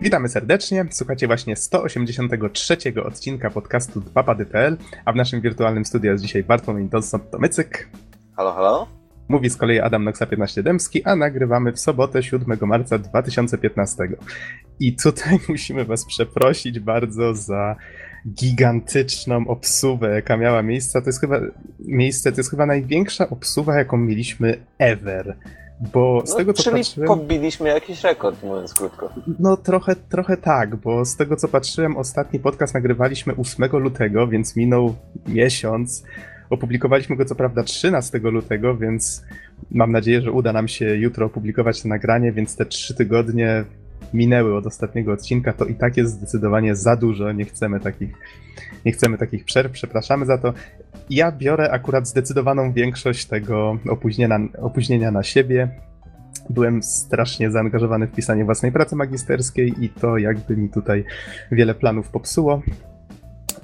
Witamy serdecznie. Słuchacie właśnie 183 odcinka podcastu dwapady.pl, a w naszym wirtualnym studiu jest dzisiaj Bartłomiej Donsot-Tomycyk. Halo, halo? Mówi z kolei Adam Noxa 15 Dębski, a nagrywamy w sobotę 7 marca 2015. I tutaj musimy was przeprosić bardzo za gigantyczną obsuwę, jaka miała miejsce. To jest chyba miejsce, to jest chyba największa obsuwa, jaką mieliśmy ever. Bo z No, tego co czyli patrzyłem. pobiliśmy jakiś rekord, mówiąc krótko. No trochę, trochę tak, bo z tego co patrzyłem, ostatni podcast nagrywaliśmy 8 lutego, więc minął miesiąc. Opublikowaliśmy go co prawda 13 lutego, więc mam nadzieję, że uda nam się jutro opublikować to nagranie, więc te 3 tygodnie minęły od ostatniego odcinka, to i tak jest zdecydowanie za dużo. Nie chcemy takich, nie chcemy takich przerw, przepraszamy za to. Ja biorę akurat zdecydowaną większość tego opóźnienia, opóźnienia na siebie. Byłem strasznie zaangażowany w pisanie własnej pracy magisterskiej i to jakby mi tutaj wiele planów popsuło.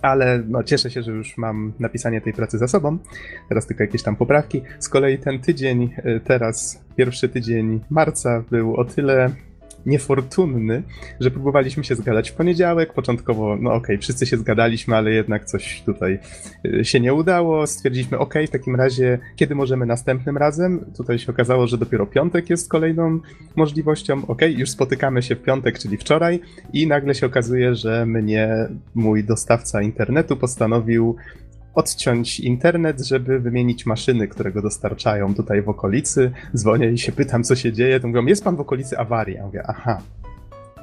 Ale no, cieszę się, że już mam napisanie tej pracy za sobą. Teraz tylko jakieś tam poprawki. Z kolei ten tydzień, y, teraz pierwszy tydzień marca, był o tyle niefortunny, że próbowaliśmy się zgadać w poniedziałek. Początkowo, no okej, wszyscy się zgadaliśmy, ale jednak coś tutaj y, się nie udało. Stwierdziliśmy, okej, w takim razie, kiedy możemy następnym razem? Tutaj się okazało, że dopiero piątek jest kolejną możliwością. Okej, już spotykamy się w piątek, czyli wczoraj, i nagle się okazuje, że mnie mój dostawca internetu postanowił odciąć internet, żeby wymienić maszyny, które go dostarczają tutaj w okolicy. Dzwonię i się pytam, co się dzieje. To mówią, jest pan w okolicy awarii. Ja mówię, aha.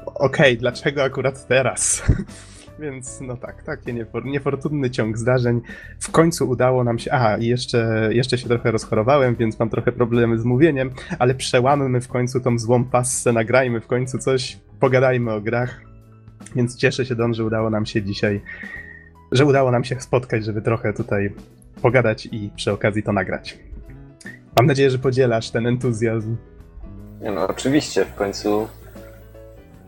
Okej, dlaczego akurat teraz? Więc no tak, taki niefor- niefortunny ciąg zdarzeń. W końcu udało nam się. Aha, jeszcze, jeszcze się trochę rozchorowałem, więc mam trochę problemy z mówieniem, ale przełammy w końcu tą złą passę, nagrajmy w końcu coś, pogadajmy o grach. Więc cieszę się, Don, że udało nam się dzisiaj, że udało nam się spotkać, żeby trochę tutaj pogadać i przy okazji to nagrać. Mam nadzieję, że podzielasz ten entuzjazm. Nie no, oczywiście, w końcu...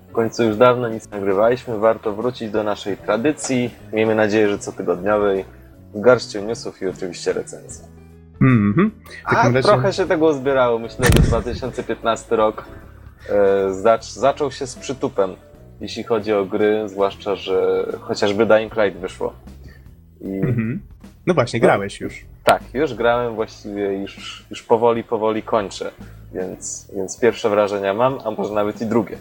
W końcu już dawno nic nagrywaliśmy, warto wrócić do naszej tradycji. Miejmy nadzieję, że cotygodniowej. W garści newsów i oczywiście recenzji. Mhm. A razie- trochę się tego uzbierało. Myślę, że 2015 rok e, zacz, zaczął się z przytupem, jeśli chodzi o gry, zwłaszcza, że chociażby Dying Light wyszło. I Mhm. No właśnie, grałeś już. tak, już grałem, właściwie już, już powoli, powoli kończę, więc, więc pierwsze wrażenia mam, a może nawet i drugie.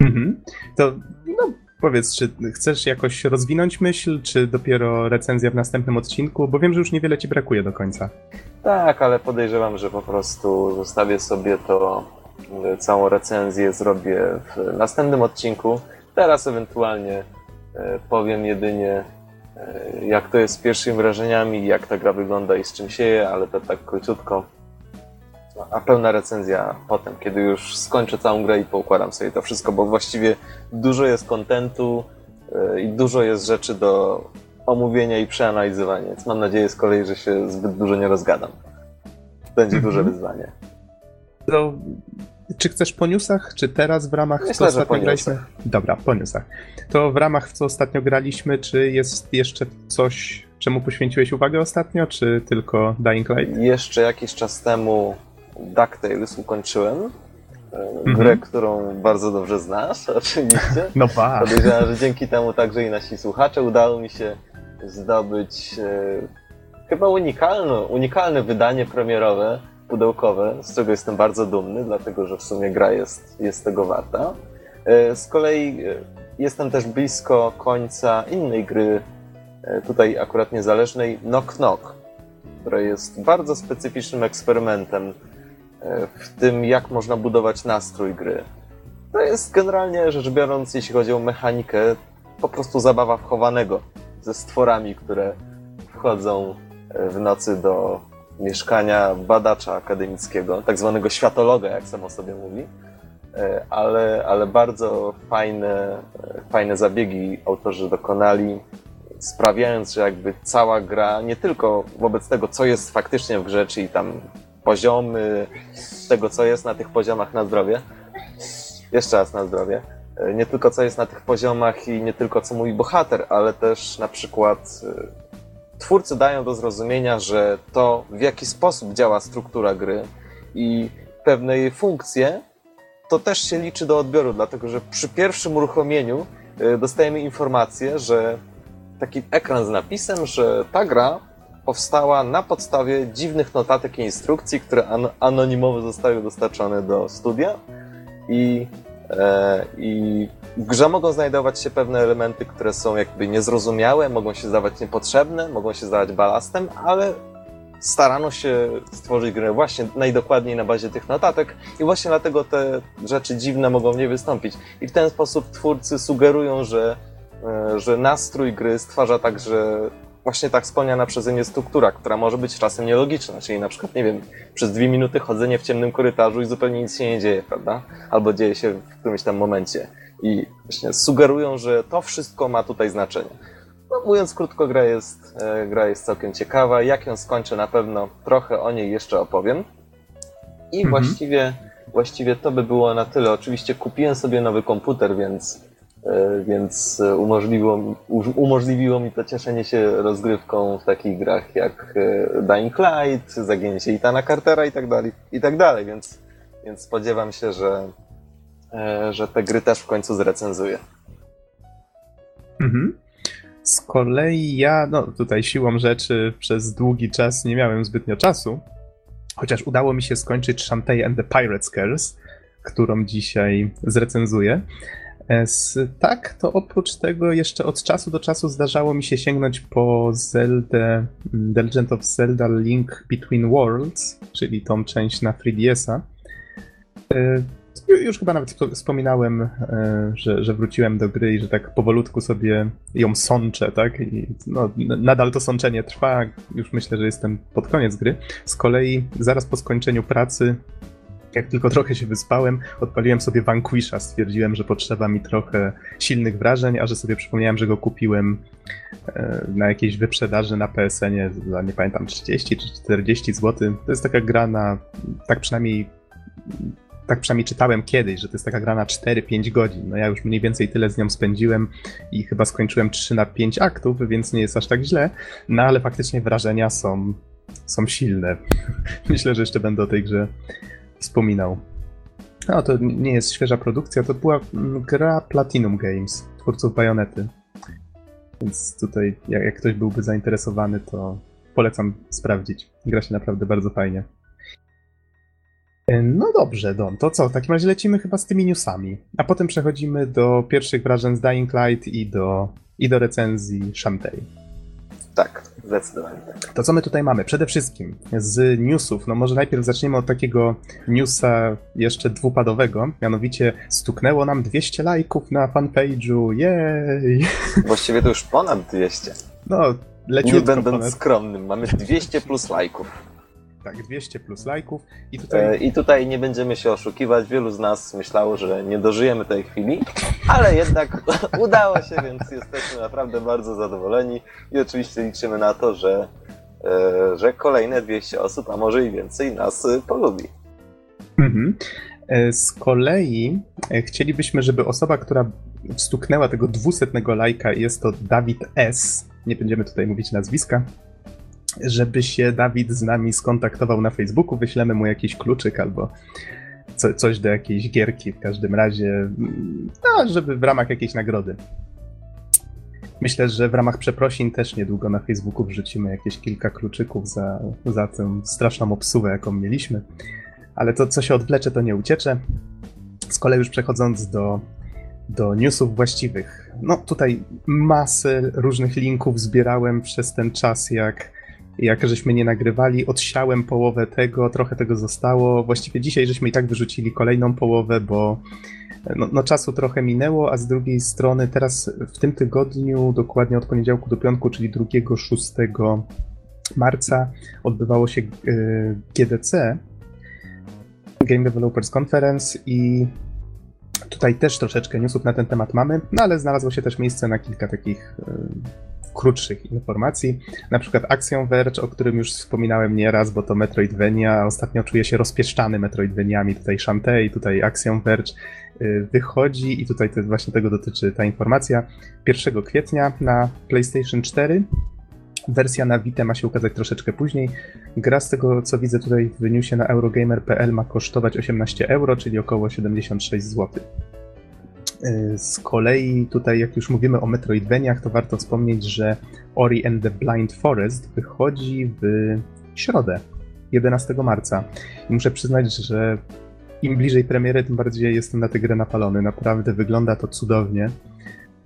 Mhm. To no, powiedz, czy chcesz jakoś rozwinąć myśl, czy dopiero recenzja w następnym odcinku? Bo wiem, że już niewiele ci brakuje do końca. Tak, ale podejrzewam, że po prostu zostawię sobie to, całą recenzję zrobię w następnym odcinku. Teraz ewentualnie y, powiem jedynie, y, jak to jest z pierwszymi wrażeniami, jak ta gra wygląda i z czym się je, ale to tak króciutko. A pełna recenzja potem, kiedy już skończę całą grę i poukładam sobie to wszystko, bo właściwie dużo jest kontentu y, i dużo jest rzeczy do omówienia i przeanalizowania, więc mam nadzieję z kolei, że się zbyt dużo nie rozgadam. Będzie Mhm. duże wyzwanie. To, czy chcesz po newsach, czy teraz w ramach Myślę, co ostatnio graliśmy? Dobra, po newsach. To w ramach w co ostatnio graliśmy, czy jest jeszcze coś, czemu poświęciłeś uwagę ostatnio, czy tylko Dying Light? Jeszcze jakiś czas temu DuckTales ukończyłem. y, Mhm. Grę, którą bardzo dobrze znasz, oczywiście. No ba. Podejrzewam, że dzięki temu także i nasi słuchacze udało mi się zdobyć e, chyba unikalne, unikalne wydanie premierowe, pudełkowe, z czego jestem bardzo dumny, dlatego że w sumie gra jest, jest tego warta. E, z kolei e, jestem też blisko końca innej gry, e, tutaj akurat niezależnej, Knock Knock, która jest bardzo specyficznym eksperymentem w tym, jak można budować nastrój gry. To jest generalnie rzecz biorąc, jeśli chodzi o mechanikę, po prostu zabawa wchowanego ze stworami, które wchodzą w nocy do mieszkania badacza akademickiego, tak zwanego światologa, jak samo sobie mówi. E, Ale, ale bardzo fajne, e, fajne zabiegi autorzy dokonali, sprawiając, że jakby cała gra, nie tylko wobec tego, co jest faktycznie w grze, czyli tam poziomy tego, co jest na tych poziomach na zdrowie, jeszcze raz na zdrowie. E, Nie tylko co jest na tych poziomach i nie tylko co mówi bohater, ale też na przykład twórcy dają do zrozumienia, że to w jaki sposób działa struktura gry i pewne jej funkcje, to też się liczy do odbioru, dlatego że przy pierwszym uruchomieniu y, dostajemy informację, że taki ekran z napisem, że ta gra powstała na podstawie dziwnych notatek i instrukcji, które an anonimowo zostały dostarczone do studia i, e, i w grze mogą znajdować się pewne elementy, które są jakby niezrozumiałe, mogą się zdawać niepotrzebne, mogą się zdawać balastem, ale starano się stworzyć grę właśnie najdokładniej na bazie tych notatek i właśnie dlatego te rzeczy dziwne mogą nie wystąpić. I w ten sposób twórcy sugerują, że, e, że nastrój gry stwarza także właśnie tak wspomniana przeze mnie struktura, która może być czasem nielogiczna, czyli na przykład, nie wiem, przez dwie minuty chodzenie w ciemnym korytarzu i zupełnie nic się nie dzieje, prawda? Albo dzieje się w którymś tam momencie. I właśnie sugerują, że to wszystko ma tutaj znaczenie. No, mówiąc krótko, gra jest, e, gra jest całkiem ciekawa. Jak ją skończę, na pewno trochę o niej jeszcze opowiem. I mhm. właściwie, właściwie to by było na tyle. Oczywiście kupiłem sobie nowy komputer, więc, e, więc umożliwiło, umożliwiło mi to cieszenie się rozgrywką w takich grach jak e, Dying Light, Zagięcie Itana Cartera i tak dalej, i tak dalej, więc, więc spodziewam się, że, że te gry też w końcu zrecenzuję. Mhm. Z kolei ja, no tutaj siłą rzeczy przez długi czas nie miałem zbytnio czasu, chociaż udało mi się skończyć Shantae and the Pirates Girls, którą dzisiaj zrecenzuję. E, tak, to oprócz tego jeszcze od czasu do czasu zdarzało mi się sięgnąć po Zelda, The Legend of Zelda Link Between Worlds, czyli tą część na 3DS-a. Już chyba nawet wspominałem, e, że, że wróciłem do gry i że tak powolutku sobie ją sączę, tak? I no, nadal to sączenie trwa, już myślę, że jestem pod koniec gry. Z kolei zaraz po skończeniu pracy, jak tylko trochę się wyspałem, odpaliłem sobie Vanquisha. Stwierdziłem, że potrzeba mi trochę silnych wrażeń, a że sobie przypomniałem, że go kupiłem e, na jakiejś wyprzedaży na PSN-ie za nie pamiętam 30 czy 40 zł. To jest taka gra na, tak przynajmniej tak przynajmniej czytałem kiedyś, że to jest taka gra na 4-5 godzin. No ja już mniej więcej tyle z nią spędziłem i chyba skończyłem 3 na 5 aktów, więc nie jest aż tak źle. No ale faktycznie wrażenia są, są silne. Myślę, że jeszcze będę o tej grze wspominał. No to nie jest świeża produkcja, to była gra Platinum Games, twórców Bajonety. Więc tutaj, jak, jak ktoś byłby zainteresowany, to polecam sprawdzić. Gra się naprawdę bardzo fajnie. E, no dobrze, Don, to co? W takim razie lecimy chyba z tymi newsami, a potem przechodzimy do pierwszych wrażeń z Dying Light i do, i do recenzji Shantae. Tak, zdecydowanie. To co my tutaj mamy? Przede wszystkim z newsów, no może najpierw zaczniemy od takiego newsa jeszcze dwupadowego, mianowicie stuknęło nam 200 lajków na fanpage'u, jej! Właściwie to już ponad 200. No, leciutko Nie będąc ponad. skromnym, mamy 200 plus lajków. Tak, 200 plus lajków. I tutaj... E, I tutaj nie będziemy się oszukiwać. Wielu z nas myślało, że nie dożyjemy tej chwili, ale jednak udało się, więc jesteśmy naprawdę bardzo zadowoleni i oczywiście liczymy na to, że, e, że kolejne 200 osób, a może i więcej nas e, polubi. Mhm. Z kolei chcielibyśmy, żeby osoba, która stuknęła tego dwusetnego lajka, jest to Dawid S. Nie będziemy tutaj mówić nazwiska, żeby się Dawid z nami skontaktował na Facebooku, wyślemy mu jakiś kluczyk albo co, coś do jakiejś gierki w każdym razie, no, żeby w ramach jakiejś nagrody. Myślę, że w ramach przeprosin też niedługo na Facebooku wrzucimy jakieś kilka kluczyków za, za tę straszną obsuwę, jaką mieliśmy. Ale to, co się odwlecze, to nie uciecze. Z kolei już przechodząc do, do newsów właściwych. No tutaj masę różnych linków zbierałem przez ten czas, jak jak żeśmy nie nagrywali, odsiałem połowę tego, trochę tego zostało. Właściwie dzisiaj żeśmy i tak wyrzucili kolejną połowę, bo no, no, czasu trochę minęło, a z drugiej strony teraz w tym tygodniu, dokładnie od poniedziałku do piątku, czyli 2-6 marca, odbywało się y, GDC, Game Developers Conference i tutaj też troszeczkę newsów na ten temat mamy, no ale znalazło się też miejsce na kilka takich y, krótszych informacji. Na przykład Action Verge, o którym już wspominałem nieraz, bo to Metroidvania, ostatnio czuję się rozpieszczany Metroidvaniami. Tutaj Shantae, tutaj Action Verge y, wychodzi i tutaj to właśnie tego dotyczy ta informacja. 1 kwietnia na PlayStation 4 Wersja na Vita ma się ukazać troszeczkę później. Gra z tego co widzę tutaj w newsie na Eurogamer.pl ma kosztować 18 euro, czyli około 76 zł. Y, z kolei tutaj jak już mówimy o Metroidvaniach, to warto wspomnieć, że Ori and the Blind Forest wychodzi w środę, 11 marca. I muszę przyznać, że im bliżej premiery, tym bardziej jestem na tę grę napalony. Naprawdę wygląda to cudownie.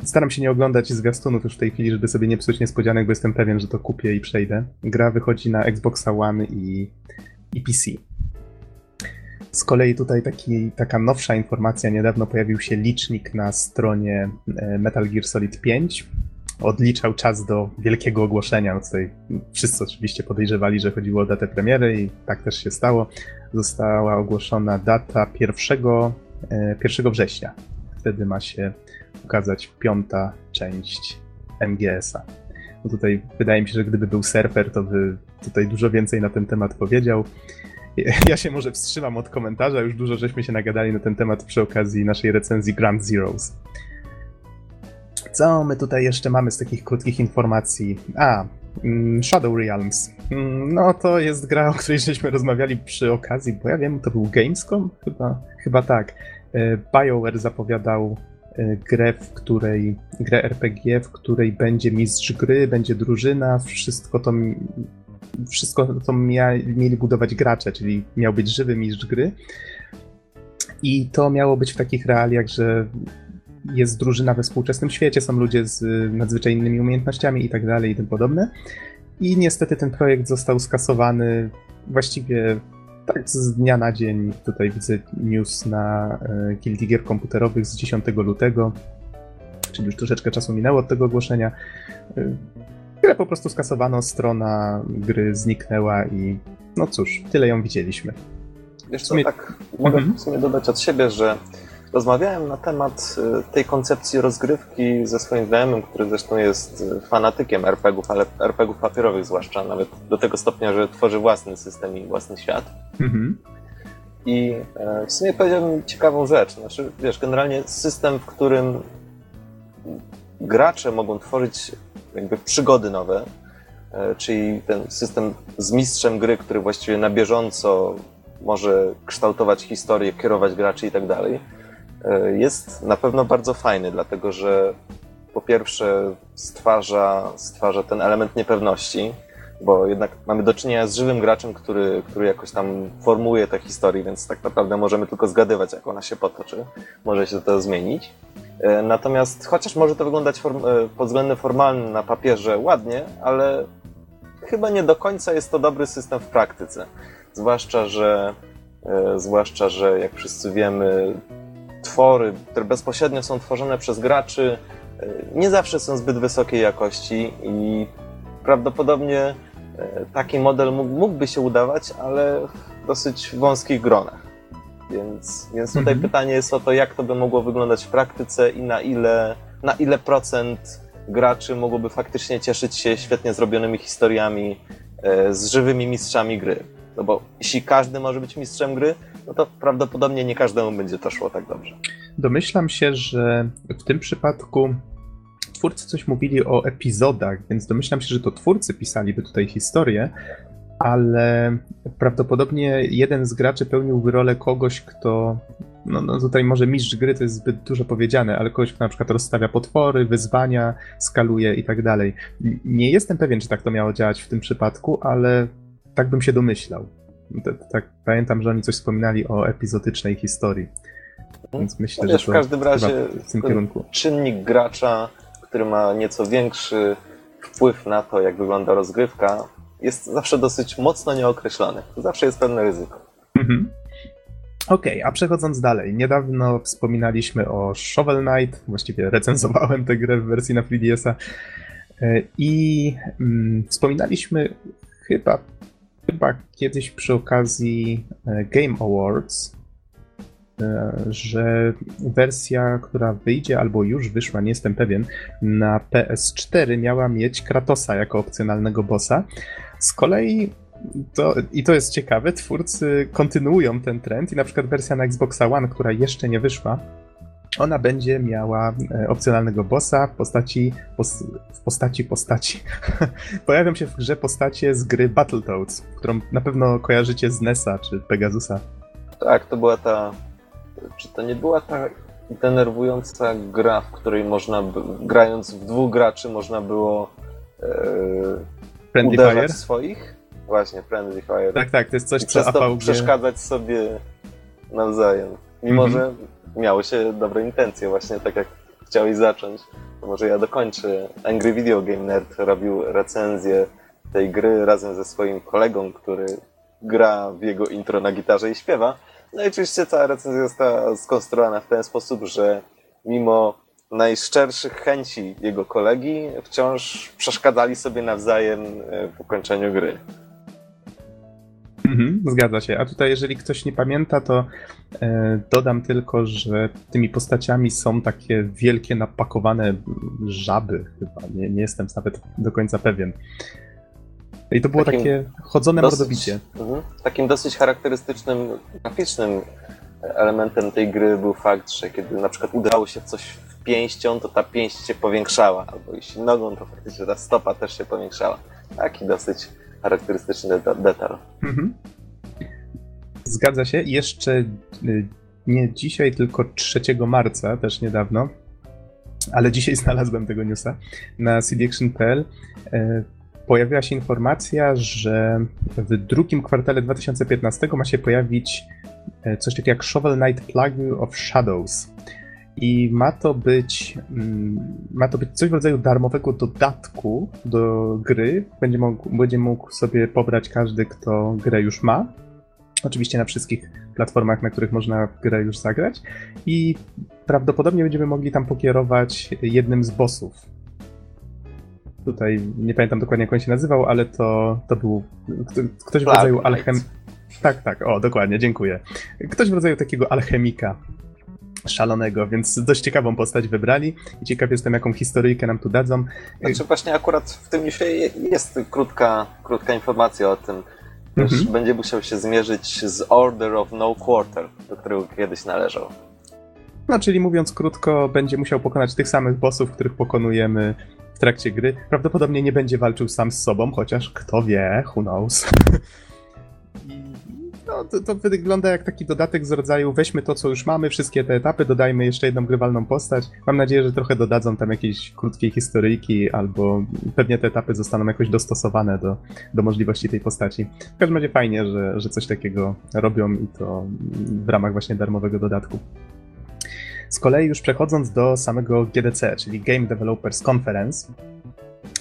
Staram się nie oglądać zwiastunów już w tej chwili, żeby sobie nie psuć niespodzianek, bo jestem pewien, że to kupię i przejdę. Gra wychodzi na Xbox One i, i PC. Z kolei tutaj taki, taka nowsza informacja, niedawno pojawił się licznik na stronie e, Metal Gear Solid 5. Odliczał czas do wielkiego ogłoszenia. No tutaj wszyscy oczywiście podejrzewali, że chodziło o datę premiery i tak też się stało. Została ogłoszona data 1, 1 e, września. Wtedy ma się ukazać piąta część MGS-a. No tutaj wydaje mi się, że gdyby był surfer, to by tutaj dużo więcej na ten temat powiedział. Ja się może wstrzymam od komentarza, już dużo żeśmy się nagadali na ten temat przy okazji naszej recenzji Grand Zeroes. Co my tutaj jeszcze mamy z takich krótkich informacji? A, mm, Shadow Realms. Mm, no to jest gra, o której żeśmy rozmawiali przy okazji, bo ja wiem, to był Gamescom? Chyba, chyba tak. E, BioWare zapowiadał e, grę, w której, grę RPG, w której będzie mistrz gry, będzie drużyna, wszystko to wszystko, co mia, mieli budować gracze, czyli miał być żywy mistrz gry. I to miało być w takich realiach, że jest drużyna we współczesnym świecie, są ludzie z nadzwyczajnymi umiejętnościami i tak dalej i tym podobne. I niestety ten projekt został skasowany właściwie tak z dnia na dzień. Tutaj widzę news na Guilty Gear komputerowych z 10 lutego, czyli już troszeczkę czasu minęło od tego ogłoszenia. Grę po prostu skasowano, strona gry zniknęła i no cóż, tyle ją widzieliśmy. Wiesz co, sumie... tak mogę mhm. w sumie dodać od siebie, że rozmawiałem na temat y, tej koncepcji rozgrywki ze swoim znajomym, który zresztą jest y, fanatykiem RPGów, ale RPGów papierowych zwłaszcza, nawet do tego stopnia, że tworzy własny system i własny świat. Mhm. I e, w sumie powiedziałbym ciekawą rzecz. Znaczy, wiesz, generalnie system, w którym gracze mogą tworzyć jakby przygody nowe, e, czyli ten system z mistrzem gry, który właściwie na bieżąco może kształtować historię, kierować graczy i tak dalej, e, jest na pewno bardzo fajny, dlatego że po pierwsze stwarza, stwarza ten element niepewności, bo jednak mamy do czynienia z żywym graczem, który, który jakoś tam formuje tę historię, więc tak naprawdę możemy tylko zgadywać, jak ona się potoczy. Może się to zmienić. E, natomiast chociaż może to wyglądać form, e, pod względem formalnym na papierze ładnie, ale chyba nie do końca jest to dobry system w praktyce. Zwłaszcza, że e, zwłaszcza, że jak wszyscy wiemy, twory, które bezpośrednio są tworzone przez graczy, nie zawsze są zbyt wysokiej jakości i prawdopodobnie taki model mógłby się udawać, ale w dosyć wąskich gronach. Więc, więc tutaj mhm. pytanie jest o to, jak to by mogło wyglądać w praktyce i na ile, na ile procent graczy mogłoby faktycznie cieszyć się świetnie zrobionymi historiami e, z żywymi mistrzami gry. No bo jeśli każdy może być mistrzem gry, no to prawdopodobnie nie każdemu będzie to szło tak dobrze. Domyślam się, że w tym przypadku twórcy coś mówili o epizodach, więc domyślam się, że to twórcy pisaliby tutaj historię, ale prawdopodobnie jeden z graczy pełniłby rolę kogoś, kto. No, no tutaj może mistrz gry to jest zbyt dużo powiedziane, ale kogoś, kto na przykład rozstawia potwory, wyzwania, skaluje i tak dalej. Nie jestem pewien, czy tak to miało działać w tym przypadku, ale tak bym się domyślał. Tak, pamiętam, że oni coś wspominali o epizodycznej historii. Więc myślę, no wiesz, że to w każdym razie w tym kierunku. czynnik gracza, który ma nieco większy wpływ na to, jak wygląda rozgrywka, jest zawsze dosyć mocno nieokreślony. To zawsze jest pewne ryzyko. Mhm. Okej, okay, a przechodząc dalej. Niedawno wspominaliśmy o Shovel Knight, właściwie recenzowałem tę grę w wersji na 3DS-a e, i mm, wspominaliśmy chyba, chyba kiedyś przy okazji e, Game Awards, e, że wersja, która wyjdzie albo już wyszła, nie jestem pewien, na PS4 miała mieć Kratosa jako opcjonalnego bossa. Z kolei to, I to jest ciekawe, twórcy kontynuują ten trend i na przykład wersja na Xbox One, która jeszcze nie wyszła, ona będzie miała e, opcjonalnego bossa w postaci, pos, w postaci postaci. Pojawią się w grze postacie z gry Battletoads, którą na pewno kojarzycie z NESa czy Pegasusa. Tak, to była ta... Czy to nie była ta denerwująca gra, w której można, grając w dwóch graczy, można było e, uderzać Fire? swoich? Właśnie, Friendly Fire. Tak, tak, to jest coś, I co AVG... przeszkadzać sobie nawzajem. Mimo, mm -hmm. że miało się dobre intencje, właśnie tak jak chciałeś zacząć. To może ja dokończę. Angry Video Game Nerd robił recenzję tej gry razem ze swoim kolegą, który gra w jego intro na gitarze i śpiewa. No i oczywiście cała recenzja została skonstruowana w ten sposób, że mimo najszczerszych chęci jego kolegi wciąż przeszkadzali sobie nawzajem w ukończeniu gry. Mhm, zgadza się. A tutaj, jeżeli ktoś nie pamięta, to e, dodam tylko, że tymi postaciami są takie wielkie, napakowane żaby, chyba. Nie, nie jestem nawet do końca pewien. I to było takim takie chodzone dosyć, mordobicie. Mhm. Takim dosyć charakterystycznym, graficznym elementem tej gry był fakt, że kiedy na przykład udało się w coś pięścią, to ta pięść się powiększała, albo jeśli nogą, to faktycznie ta stopa też się powiększała. Taki dosyć charakterystyczny detal. Mhm. Zgadza się. Jeszcze y, nie dzisiaj, tylko 3 marca, też niedawno, ale dzisiaj znalazłem tego newsa na cdaction.pl. Y, pojawiła się informacja, że w drugim kwartale 2015 ma się pojawić y, coś takiego jak Shovel Knight Plague of Shadows. I ma to być mm, ma to być coś w rodzaju darmowego dodatku do gry. Będzie mógł, będzie mógł sobie pobrać każdy, kto grę już ma. Oczywiście na wszystkich platformach, na których można grę już zagrać. I prawdopodobnie będziemy mogli tam pokierować jednym z bossów. Tutaj nie pamiętam dokładnie jak on się nazywał, ale to, to był ktoś w rodzaju alchem... Tak, tak, o, dokładnie, dziękuję. Ktoś w rodzaju takiego alchemika szalonego, więc dość ciekawą postać wybrali i ciekaw jestem, jaką historyjkę nam tu dadzą. Znaczy właśnie akurat w tym newsie jest krótka, krótka informacja o tym. Mhm. będzie musiał się zmierzyć z Order of No Quarter, do którego kiedyś należał. No, czyli mówiąc krótko, będzie musiał pokonać tych samych bossów, których pokonujemy w trakcie gry. Prawdopodobnie nie będzie walczył sam z sobą, chociaż kto wie, who knows. No, to, to, wygląda jak taki dodatek z rodzaju weźmy to, co już mamy, wszystkie te etapy, dodajmy jeszcze jedną grywalną postać. Mam nadzieję, że trochę dodadzą tam jakiejś krótkiej historyjki, albo pewnie te etapy zostaną jakoś dostosowane do, do możliwości tej postaci. W każdym razie fajnie, że, że coś takiego robią i to w ramach właśnie darmowego dodatku. Z kolei już przechodząc do samego GDC, czyli Game Developers Conference,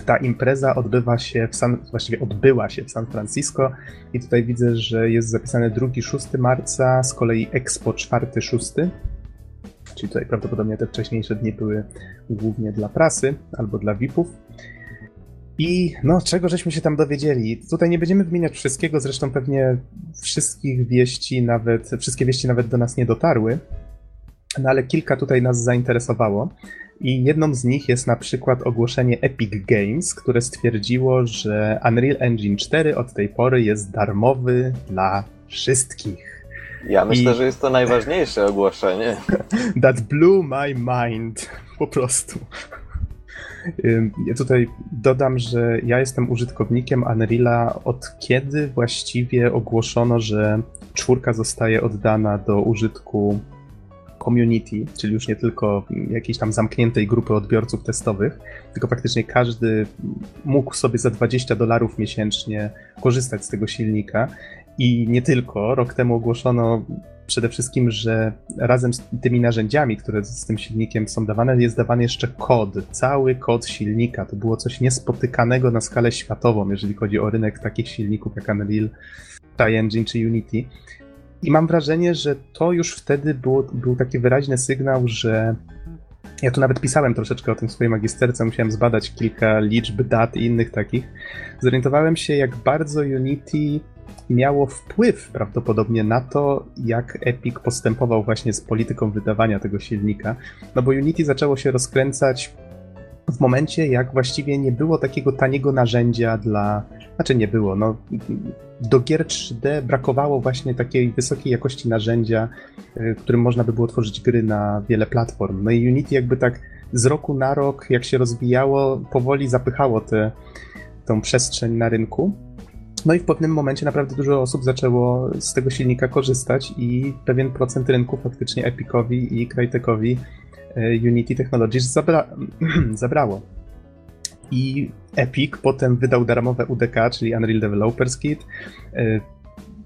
ta impreza odbywa się w San, właściwie odbyła się w San Francisco i tutaj widzę, że jest zapisane 2-6 marca, z kolei Expo 4-6. Czyli tutaj prawdopodobnie te wcześniejsze dni były głównie dla prasy albo dla VIP-ów. I no, czego żeśmy się tam dowiedzieli? Tutaj nie będziemy wymieniać wszystkiego, zresztą pewnie wszystkich wieści, nawet wszystkie wieści nawet do nas nie dotarły. No ale kilka tutaj nas zainteresowało. I jedną z nich jest na przykład ogłoszenie Epic Games, które stwierdziło, że Unreal Engine 4 od tej pory jest darmowy dla wszystkich. Ja myślę, I... że jest to najważniejsze ogłoszenie. That blew my mind. Po prostu. Ja tutaj dodam, że ja jestem użytkownikiem Unreala od kiedy właściwie ogłoszono, że czwórka zostaje oddana do użytku community, czyli już nie tylko jakiejś tam zamkniętej grupy odbiorców testowych, tylko praktycznie każdy mógł sobie za 20 dolarów miesięcznie korzystać z tego silnika. I nie tylko. Rok temu ogłoszono przede wszystkim, że razem z tymi narzędziami, które z tym silnikiem są dawane, jest dawany jeszcze kod, cały kod silnika. To było coś niespotykanego na skalę światową, jeżeli chodzi o rynek takich silników jak Unreal, CryEngine czy Unity. I mam wrażenie, że to już wtedy było, był taki wyraźny sygnał, że ja tu nawet pisałem troszeczkę o tym w swojej magisterce, musiałem zbadać kilka liczb, dat i innych takich. Zorientowałem się, jak bardzo Unity miało wpływ prawdopodobnie na to, jak Epic postępował właśnie z polityką wydawania tego silnika. No bo Unity zaczęło się rozkręcać w momencie, jak właściwie nie było takiego taniego narzędzia dla znaczy nie było, no do gier 3D brakowało właśnie takiej wysokiej jakości narzędzia, y, którym można by było tworzyć gry na wiele platform. No i Unity jakby tak z roku na rok, jak się rozwijało, powoli zapychało tę tą przestrzeń na rynku. No i w pewnym momencie naprawdę dużo osób zaczęło z tego silnika korzystać i pewien procent rynku faktycznie Epicowi i Crytekowi Unity Technologies zabra zabrało. I Epic potem wydał darmowe UDK, czyli Unreal Developers Kit.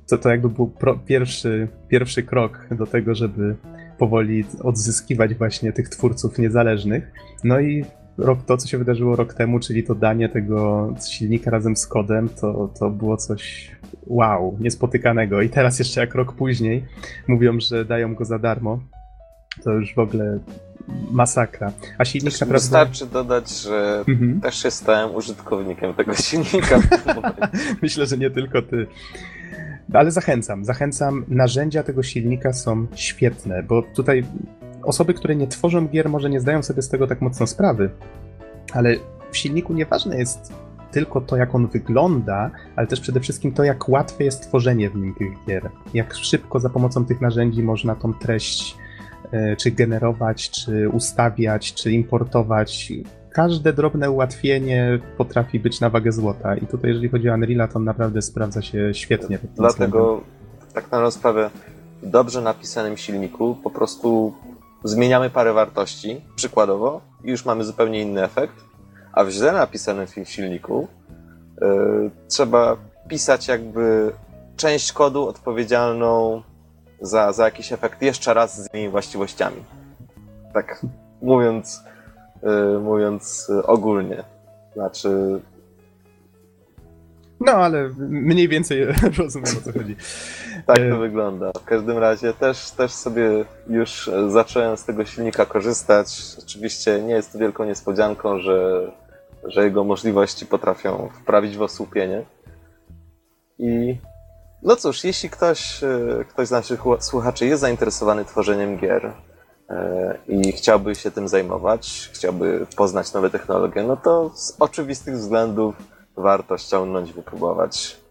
To, to jakby był pierwszy, pierwszy krok do tego, żeby powoli odzyskiwać właśnie tych twórców niezależnych. No i rok, to, co się wydarzyło rok temu, czyli to danie tego silnika razem z kodem, to, to było coś wow, niespotykanego. I teraz jeszcze jak rok później mówią, że dają go za darmo, to już w ogóle masakra. A silnik Też naprawdę... Wystarczy dodać, że Mhm. też się stałem użytkownikiem tego silnika. Myślę, że nie tylko ty. Ale zachęcam, zachęcam. Narzędzia tego silnika są świetne, bo tutaj osoby, które nie tworzą gier, może nie zdają sobie z tego tak mocno sprawy, ale w silniku nieważne jest tylko to, jak on wygląda, ale też przede wszystkim to, jak łatwe jest tworzenie w nim tych gier. Jak szybko za pomocą tych narzędzi można tą treść czy generować, czy ustawiać, czy importować. Każde drobne ułatwienie potrafi być na wagę złota. I tutaj, jeżeli chodzi o Unreal'a, to on naprawdę sprawdza się świetnie. tym względem. Dlatego tak na sprawę w dobrze napisanym silniku po prostu zmieniamy parę wartości, przykładowo, i już mamy zupełnie inny efekt, a w źle napisanym silniku yy, trzeba pisać jakby część kodu odpowiedzialną za, za jakiś efekt jeszcze raz z innymi właściwościami. Tak mówiąc, yy, mówiąc ogólnie. Znaczy, No, ale mniej więcej rozumiem o co chodzi. Tak E, to wygląda. W każdym razie też, też sobie już zacząłem z tego silnika korzystać. Oczywiście nie jest to wielką niespodzianką, że, że jego możliwości potrafią wprawić w osłupienie. I no cóż, jeśli ktoś, e, ktoś z naszych słuchaczy jest zainteresowany tworzeniem gier e, i chciałby się tym zajmować, chciałby poznać nowe technologie, no to z oczywistych względów warto ściągnąć, wypróbować.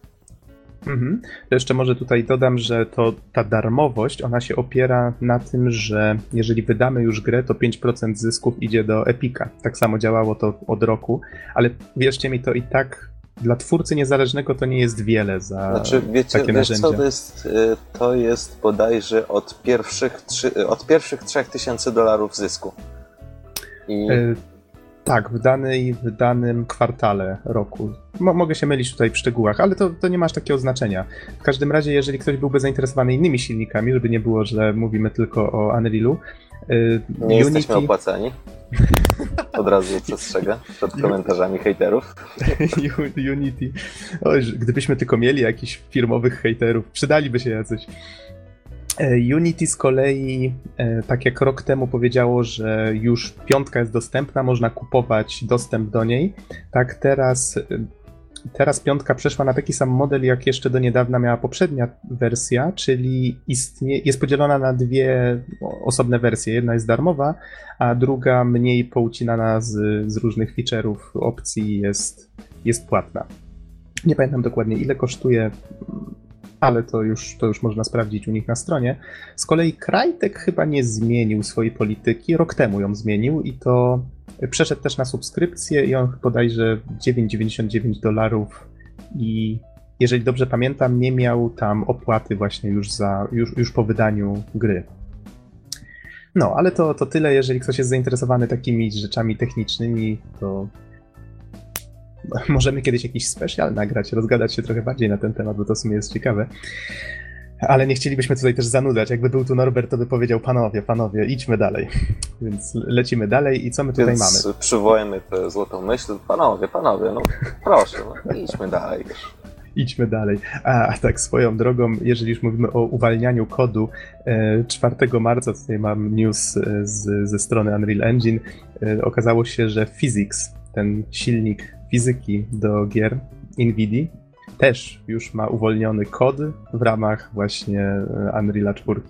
Mhm. Jeszcze może tutaj dodam, że to ta darmowość, ona się opiera na tym, że jeżeli wydamy już grę, to 5% zysków idzie do Epika. Tak samo działało to od roku, ale wierzcie mi, to i tak dla twórcy niezależnego to nie jest wiele za Znaczy, wiecie, takie wiesz co, narzędzia. to jest, y, to jest bodajże od pierwszych, trzy, y, od pierwszych 3000 dolarów zysku. I E, tak, w, danej, w danym kwartale roku. Mo, mogę się mylić tutaj w szczegółach, ale to, to nie ma aż takiego znaczenia. W każdym razie, jeżeli ktoś byłby zainteresowany innymi silnikami, żeby nie było, że mówimy tylko o Unrealu, e, nie jesteśmy opłacani. Od razu przestrzegę przed komentarzami hejterów. Unity. Oj, gdybyśmy tylko mieli jakichś firmowych hejterów, przydaliby się jacyś. E, Unity z kolei, e, tak jak rok temu powiedziało, że już piątka jest dostępna, można kupować dostęp do niej, tak teraz, teraz piątka przeszła na taki sam model, jak jeszcze do niedawna miała poprzednia wersja, czyli istnie, jest podzielona na dwie osobne wersje. Jedna jest darmowa, a druga mniej poucinana z, z różnych feature'ów, opcji jest, jest płatna. Nie pamiętam dokładnie ile kosztuje, ale to już, to już można sprawdzić u nich na stronie. Z kolei Crytek chyba nie zmienił swojej polityki, rok temu ją zmienił i to przeszedł też na subskrypcję i on bodajże 9,99 dolarów i jeżeli dobrze pamiętam, nie miał tam opłaty właśnie już, za, już, już po wydaniu gry. No, ale to, to tyle. Jeżeli ktoś jest zainteresowany takimi rzeczami technicznymi, to możemy kiedyś jakiś special nagrać, rozgadać się trochę bardziej na ten temat, bo to w sumie jest ciekawe. Ale nie chcielibyśmy tutaj też zanudzać. Jakby był tu Norbert, to by powiedział: Panowie, panowie, idźmy dalej. Więc lecimy dalej. I co my tutaj Więc mamy? przywołajmy tę złotą myśl. Panowie, panowie, no proszę, no, idźmy dalej. Idźmy dalej. A, tak swoją drogą, jeżeli już mówimy o uwalnianiu kodu, e, 4 marca tutaj mam news e, z, ze strony Unreal Engine. E, okazało się, że Physics, ten silnik fizyki do gier NVIDIA, też już ma uwolniony kod w ramach właśnie e, Unreal'a 4.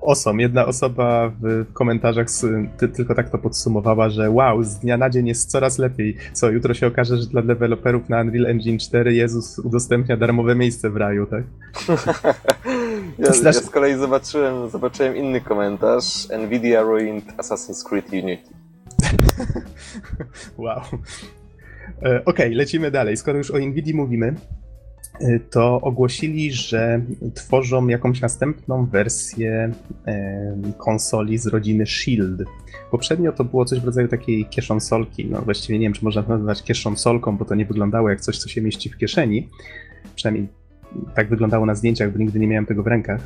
osom. Jedna osoba w komentarzach z, ty, tylko tak to podsumowała, że wow, z dnia na dzień jest coraz lepiej. Co, jutro się okaże, że dla deweloperów na Unreal Engine 4 Jezus udostępnia darmowe miejsce w raju, tak? ja, ja z kolei zobaczyłem, zobaczyłem inny komentarz. Nvidia ruined Assassin's Creed Unity. wow. E, okej, okay, lecimy dalej. Skoro już o Nvidia mówimy, e, to ogłosili, że tworzą jakąś następną wersję e, konsoli z rodziny Shield. Poprzednio to było coś w rodzaju takiej kieszonsolki. No właściwie nie wiem, czy można to nazwać kieszonsolką, bo to nie wyglądało jak coś, co się mieści w kieszeni. Przynajmniej tak wyglądało na zdjęciach, bo nigdy nie miałem tego w rękach.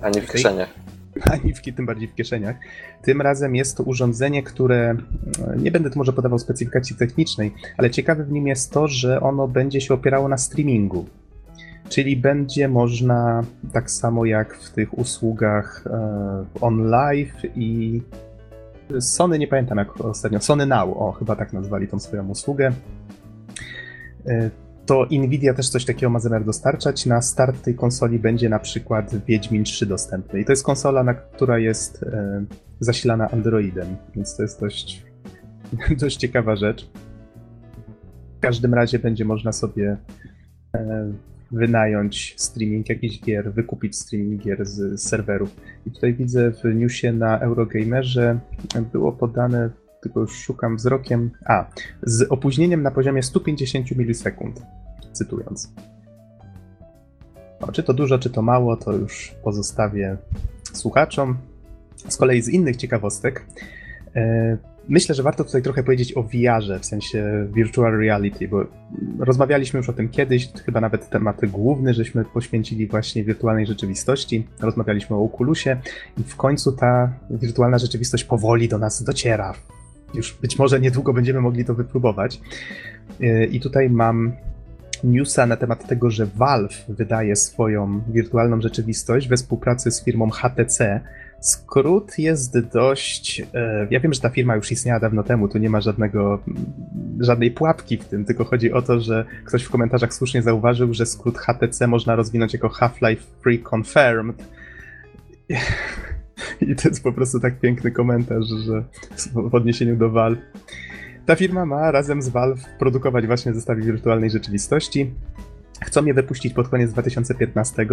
Ani w kieszeniach. Ani w, tym bardziej w kieszeniach. Tym razem jest to urządzenie, które nie będę tu może podawał specyfikacji technicznej, ale ciekawe w nim jest to, że ono będzie się opierało na streamingu. Czyli będzie można tak samo jak w tych usługach e, on live i Sony, nie pamiętam jak ostatnio, Sony Now, o chyba tak nazwali tą swoją usługę. E, to Nvidia też coś takiego ma zamiar dostarczać. Na start tej konsoli będzie na przykład Wiedźmin 3 dostępny. I to jest konsola, na, która jest e, zasilana Androidem, więc to jest dość, dość ciekawa rzecz. W każdym razie będzie można sobie e, wynająć streaming jakichś gier, wykupić streaming gier z serwerów. I tutaj widzę w newsie na Eurogamerze było podane, tylko już szukam wzrokiem, a, z opóźnieniem na poziomie 150 milisekund, cytując. No, czy to dużo, czy to mało, to już pozostawię słuchaczom. Z kolei z innych ciekawostek, e, Myślę, że warto tutaj trochę powiedzieć o VR-ze, w sensie virtual reality, bo rozmawialiśmy już o tym kiedyś, chyba nawet temat główny, żeśmy poświęcili właśnie wirtualnej rzeczywistości, rozmawialiśmy o Oculusie i w końcu ta wirtualna rzeczywistość powoli do nas dociera. Już być może niedługo będziemy mogli to wypróbować. I tutaj mam newsa na temat tego, że Valve wydaje swoją wirtualną rzeczywistość we współpracy z firmą HTC, Skrót jest dość. E, ja wiem, że ta firma już istniała dawno temu, tu nie ma żadnego, żadnej pułapki w tym, tylko chodzi o to, że ktoś w komentarzach słusznie zauważył, że skrót HTC można rozwinąć jako Half-Life Free Confirmed. I to jest po prostu tak piękny komentarz, że w odniesieniu do Valve. Ta firma ma razem z Valve produkować właśnie zestawy wirtualnej rzeczywistości. Chcą je wypuścić pod koniec 2015.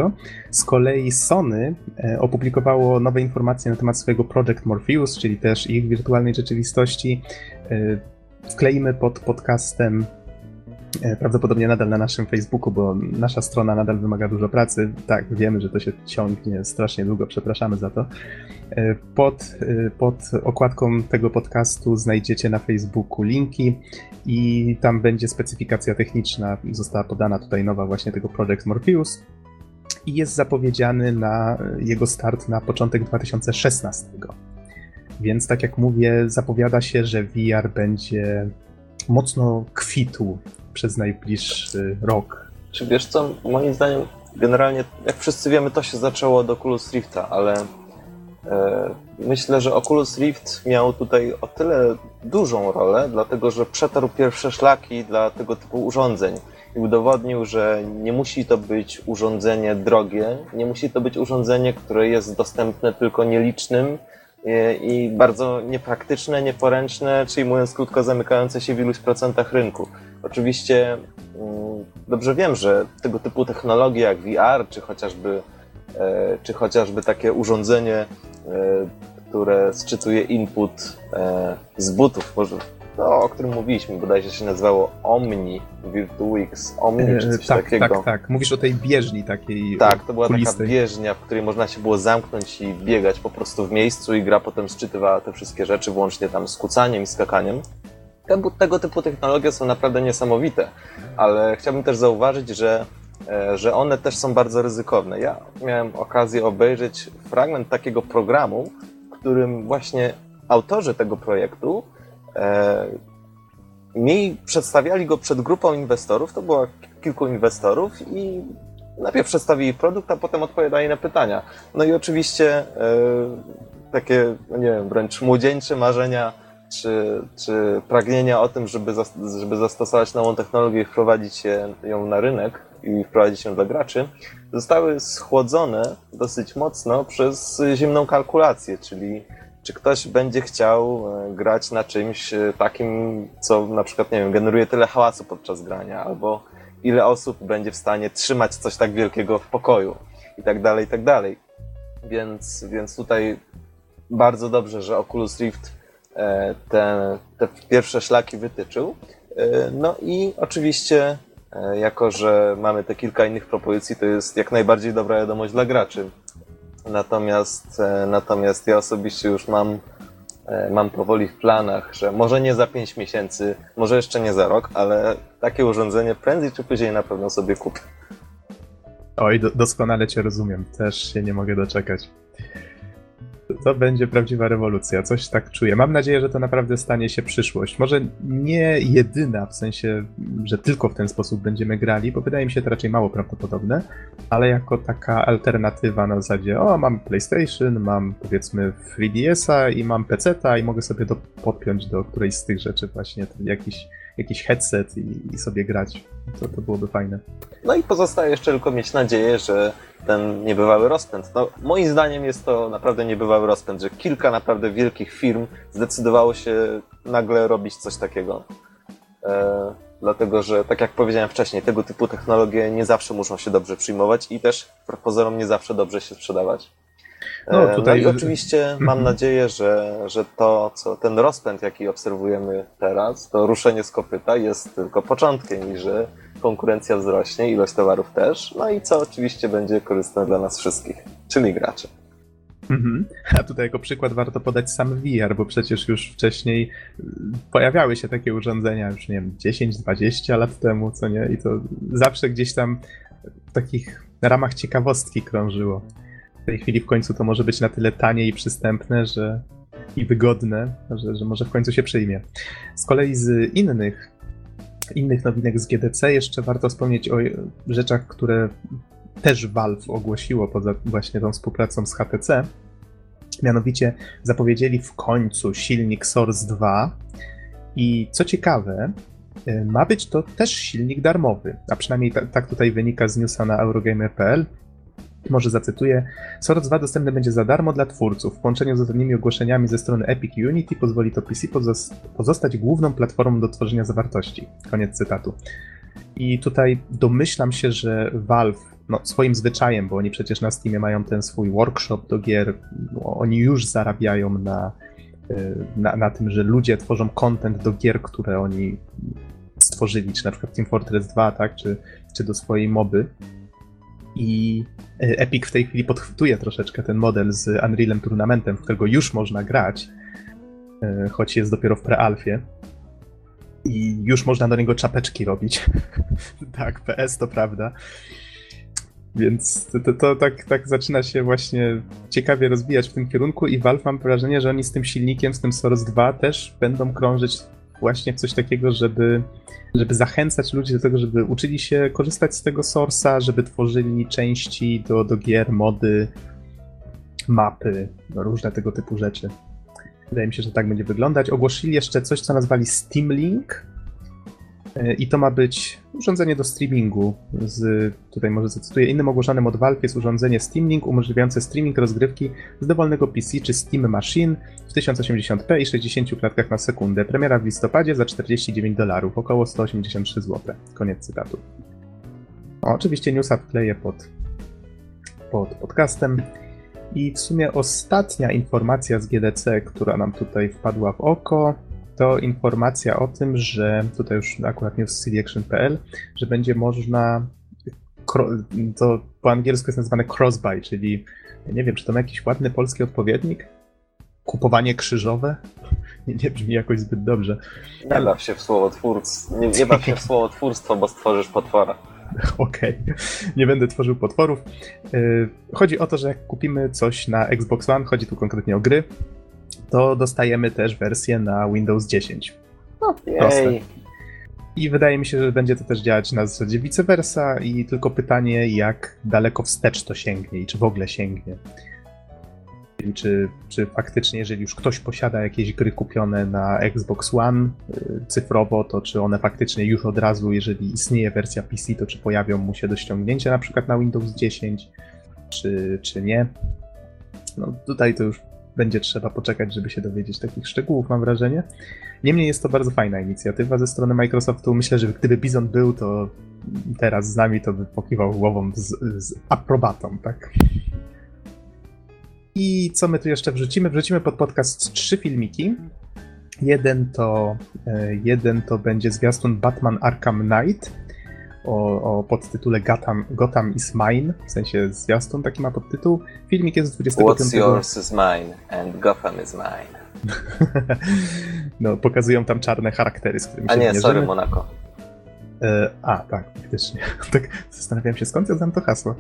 Z kolei Sony e, opublikowało nowe informacje na temat swojego Project Morpheus, czyli też ich wirtualnej rzeczywistości. E, wkleimy pod podcastem prawdopodobnie nadal na naszym Facebooku, bo nasza strona nadal wymaga dużo pracy. Tak, wiemy, że to się ciągnie strasznie długo, przepraszamy za to. E, pod, e, pod okładką tego podcastu znajdziecie na Facebooku linki i tam będzie specyfikacja techniczna. Została podana tutaj nowa właśnie tego Project Morpheus i jest zapowiedziany na jego start na początek 2016. Więc tak jak mówię, zapowiada się, że VR będzie mocno kwitł przez najbliższy rok. Czy wiesz co, moim zdaniem generalnie, jak wszyscy wiemy, to się zaczęło od Oculus Rifta, ale E, myślę, że Oculus Rift miał tutaj o tyle dużą rolę, dlatego że przetarł pierwsze szlaki dla tego typu urządzeń i udowodnił, że nie musi to być urządzenie drogie, nie musi to być urządzenie, które jest dostępne tylko nielicznym e, i bardzo niepraktyczne, nieporęczne, czyli mówiąc krótko, zamykające się w iluś procentach rynku. Oczywiście mm, dobrze wiem, że tego typu technologie jak VR, czy chociażby E, czy chociażby takie urządzenie, e, które sczytuje input e, z butów, może no, o którym mówiliśmy, bodajże się nazywało Omni, Virtuix, Omni czy coś tak, takiego. Tak, tak, mówisz o tej bieżni takiej Tak, to była kulistej. taka bieżnia, w której można się było zamknąć i biegać po prostu w miejscu i gra potem sczytywała te wszystkie rzeczy, włącznie tam z kucaniem i skakaniem. Tego, tego typu technologie są naprawdę niesamowite, ale chciałbym też zauważyć, że E, że one też są bardzo ryzykowne. Ja miałem okazję obejrzeć fragment takiego programu, w którym właśnie autorzy tego projektu e, mi przedstawiali go przed grupą inwestorów, to było kilku inwestorów i najpierw przedstawili produkt, a potem odpowiadali na pytania. No i oczywiście e, takie, no nie wiem, wręcz młodzieńcze marzenia czy, czy pragnienia o tym, żeby, żeby zastosować nową technologię i wprowadzić ją na rynek, i wprowadzić ją dla graczy, zostały schłodzone dosyć mocno przez zimną kalkulację, czyli czy ktoś będzie chciał e, grać na czymś e, takim, co na przykład, nie wiem, generuje tyle hałasu podczas grania, albo ile osób będzie w stanie trzymać coś tak wielkiego w pokoju i tak dalej, i tak dalej. Więc, więc tutaj bardzo dobrze, że Oculus Rift te, te pierwsze szlaki wytyczył. No i oczywiście, jako że mamy te kilka innych propozycji, to jest jak najbardziej dobra wiadomość dla graczy. Natomiast, natomiast ja osobiście już mam E, mam powoli w planach, że może nie za 5 miesięcy, może jeszcze nie za rok, ale takie urządzenie prędzej czy później na pewno sobie kupię. Oj, do, doskonale Cię rozumiem. Też się nie mogę doczekać to będzie prawdziwa rewolucja. Coś tak czuję. Mam nadzieję, że to naprawdę stanie się przyszłość. Może nie jedyna, w sensie, że tylko w ten sposób będziemy grali, bo wydaje mi się to raczej mało prawdopodobne, ale jako taka alternatywa na zasadzie, o, mam PlayStation, mam powiedzmy 3DS-a i mam PC-a i mogę sobie to podpiąć do którejś z tych rzeczy właśnie, jakiś jakiś headset i, i, sobie grać. To, to byłoby fajne. No i pozostaje jeszcze tylko mieć nadzieję, że ten niebywały rozpęd. No, moim zdaniem jest to naprawdę niebywały rozpęd, że kilka naprawdę wielkich firm zdecydowało się nagle robić coś takiego. E, dlatego, że tak jak powiedziałem wcześniej, tego typu technologie nie zawsze muszą się dobrze przyjmować i też pozorom nie zawsze dobrze się sprzedawać. No, e, tutaj... no i oczywiście mam nadzieję, że, że to, co ten rozpęd, jaki obserwujemy teraz, to ruszenie z kopyta jest tylko początkiem i że konkurencja wzrośnie, ilość towarów też, no i co oczywiście będzie korzystne dla nas wszystkich, czyli graczy. Mhm. A tutaj jako przykład warto podać sam VR, bo przecież już wcześniej y, pojawiały się takie urządzenia, już nie wiem, 10-20 lat temu, co nie? I to zawsze gdzieś tam w takich ramach ciekawostki krążyło tej chwili w końcu to może być na tyle tanie i przystępne, że i wygodne, że, że może w końcu się przyjmie. Z kolei z innych innych nowinek z GDC jeszcze warto wspomnieć o rzeczach, które też Valve ogłosiło poza właśnie tą współpracą z HTC. Mianowicie zapowiedzieli w końcu silnik Source 2 i co ciekawe, y, ma być to też silnik darmowy, a przynajmniej tak tutaj wynika z newsa na Eurogamer.pl. Może zacytuję. Source 2 dostępny będzie za darmo dla twórców. W połączeniu z ostatnimi ogłoszeniami ze strony Epic Unity pozwoli to PC pozostać główną platformą do tworzenia zawartości. Koniec cytatu. I tutaj domyślam się, że Valve no, swoim zwyczajem, bo oni przecież na Steamie mają ten swój workshop do gier, no, oni już zarabiają na, y, na, na tym, że ludzie tworzą content do gier, które oni stworzyli, czy na przykład Team Fortress 2, tak, czy, czy do swojej moby. I e, Epic w tej chwili podchwytuje troszeczkę ten model z Unrealem Tournamentem, w którego już można grać, e, choć jest dopiero w prealfie. I już można do niego czapeczki robić. tak, PS to prawda. Więc to, to, to, tak, tak zaczyna się właśnie ciekawie rozwijać w tym kierunku i Valve mam wrażenie, że oni z tym silnikiem, z tym Source 2 też będą krążyć właśnie coś takiego, żeby żeby zachęcać ludzi do tego, żeby uczyli się korzystać z tego source'a, żeby tworzyli części do, do gier, mody, mapy, no różne tego typu rzeczy. Wydaje mi się, że tak będzie wyglądać. Ogłosili jeszcze coś, co nazwali Steam Link, I to ma być urządzenie do streamingu. Z, tutaj może zacytuję. Innym ogłoszonym od Valve jest urządzenie Steam Link umożliwiające streaming rozgrywki z dowolnego PC czy Steam Machine w 1080p i 60 klatkach na sekundę. Premiera w listopadzie za 49 dolarów, około 183 zł. Koniec cytatu. Oczywiście newsa wkleję pod, pod podcastem. I w sumie ostatnia informacja z GDC, która nam tutaj wpadła w oko, to informacja o tym, że tutaj już akurat news cdaction.pl, że będzie można to po angielsku jest nazywane cross-buy, czyli nie wiem, czy to ma jakiś ładny polski odpowiednik? Kupowanie krzyżowe? Nie, nie brzmi jakoś zbyt dobrze. Nie baw się w słowotwórstwo, nie, nie baw się w słowotwórstwo, bo stworzysz potwora. Okej, okay. nie będę tworzył potworów. Y, chodzi o to, że jak kupimy coś na Xbox One, chodzi tu konkretnie o gry, to dostajemy też wersję na Windows 10. No, Proste. I wydaje mi się, że będzie to też działać na zasadzie vice versa i tylko pytanie, jak daleko wstecz to sięgnie i czy w ogóle sięgnie. czy, czy faktycznie, jeżeli już ktoś posiada jakieś gry kupione na Xbox One y, cyfrowo, to czy one faktycznie już od razu, jeżeli istnieje wersja PC, to czy pojawią mu się do ściągnięcia na przykład na Windows 10, czy, czy nie. No tutaj to już będzie trzeba poczekać, żeby się dowiedzieć takich szczegółów, mam wrażenie. Niemniej jest to bardzo fajna inicjatywa ze strony Microsoftu. Myślę, że gdyby Bizon był, to teraz z nami to by pokiwał głową z, z aprobatą, tak? I co my tu jeszcze wrzucimy? Wrzucimy pod podcast trzy filmiki. Jeden to, e, jeden to będzie zwiastun Batman Arkham Knight o, o podtytule Gotham, Gotham is Mine, w sensie zwiastun taki ma podtytuł. Filmik jest z 25... What's yours is mine and Gotham is mine. no, pokazują tam czarne charaktery, z którymi A się nie, mierzymy. sorry Monaco. E, a, tak, faktycznie. tak zastanawiałem się, skąd ja znam to hasło.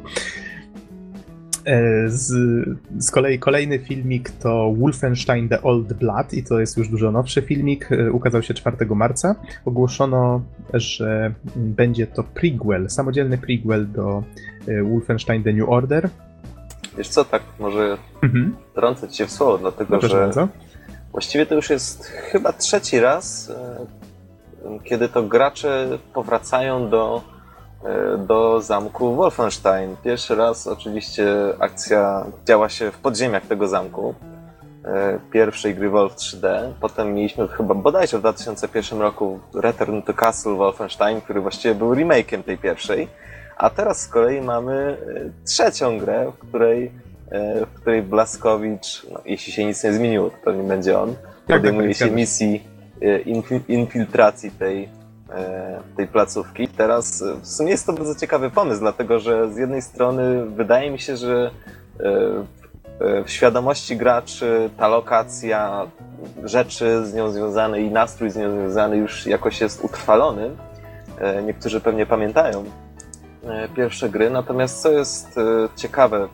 E, z, z kolei kolejny filmik to Wolfenstein The Old Blood i to jest już dużo nowszy filmik. E, Ukazał się 4 marca. Ogłoszono, że będzie to prequel, samodzielny prequel do e, Wolfenstein The New Order. Wiesz co, tak może Mhm. trącę ci się w słowo, dlatego No że bardzo. właściwie to już jest chyba trzeci raz, kiedy to gracze powracają do, do zamku Wolfenstein. Pierwszy raz oczywiście akcja działa się w podziemiach tego zamku. e, Pierwszej gry Wolf 3D. Potem mieliśmy chyba bodajże w 2001 roku Return to Castle Wolfenstein, który właściwie był remake'iem tej pierwszej. A teraz z kolei mamy e, trzecią grę, w której, e, w której Blaskowicz, no, jeśli się nic nie zmieniło, to pewnie będzie on, tak, podejmuje tak, się zgadza się. misji e, infi- infiltracji tej, e, tej placówki. Teraz e, w sumie jest to bardzo ciekawy pomysł, dlatego że z jednej strony wydaje mi się, że e, e, w świadomości graczy ta lokacja, rzeczy z nią związane i nastrój z nią związany już jakoś jest utrwalony. E, Niektórzy pewnie pamiętają e, pierwsze gry, natomiast co jest e, ciekawe,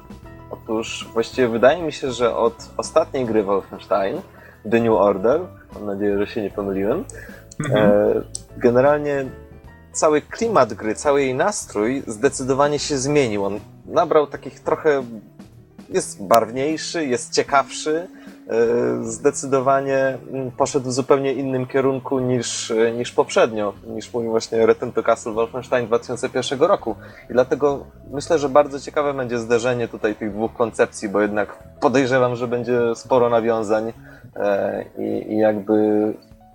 otóż właściwie wydaje mi się, że od ostatniej gry Wolfenstein, The New Order, mam nadzieję, że się nie pomyliłem, Mhm. E, Generalnie cały klimat gry, cały jej nastrój zdecydowanie się zmienił. On nabrał takich trochę. Jest barwniejszy, jest ciekawszy. e, Zdecydowanie mm, poszedł w zupełnie innym kierunku niż, e, niż poprzednio, niż mój właśnie Return to Castle Wolfenstein 2001 roku. I dlatego myślę, że bardzo ciekawe będzie zderzenie tutaj tych dwóch koncepcji, bo jednak podejrzewam, że będzie sporo nawiązań e, i, i jakby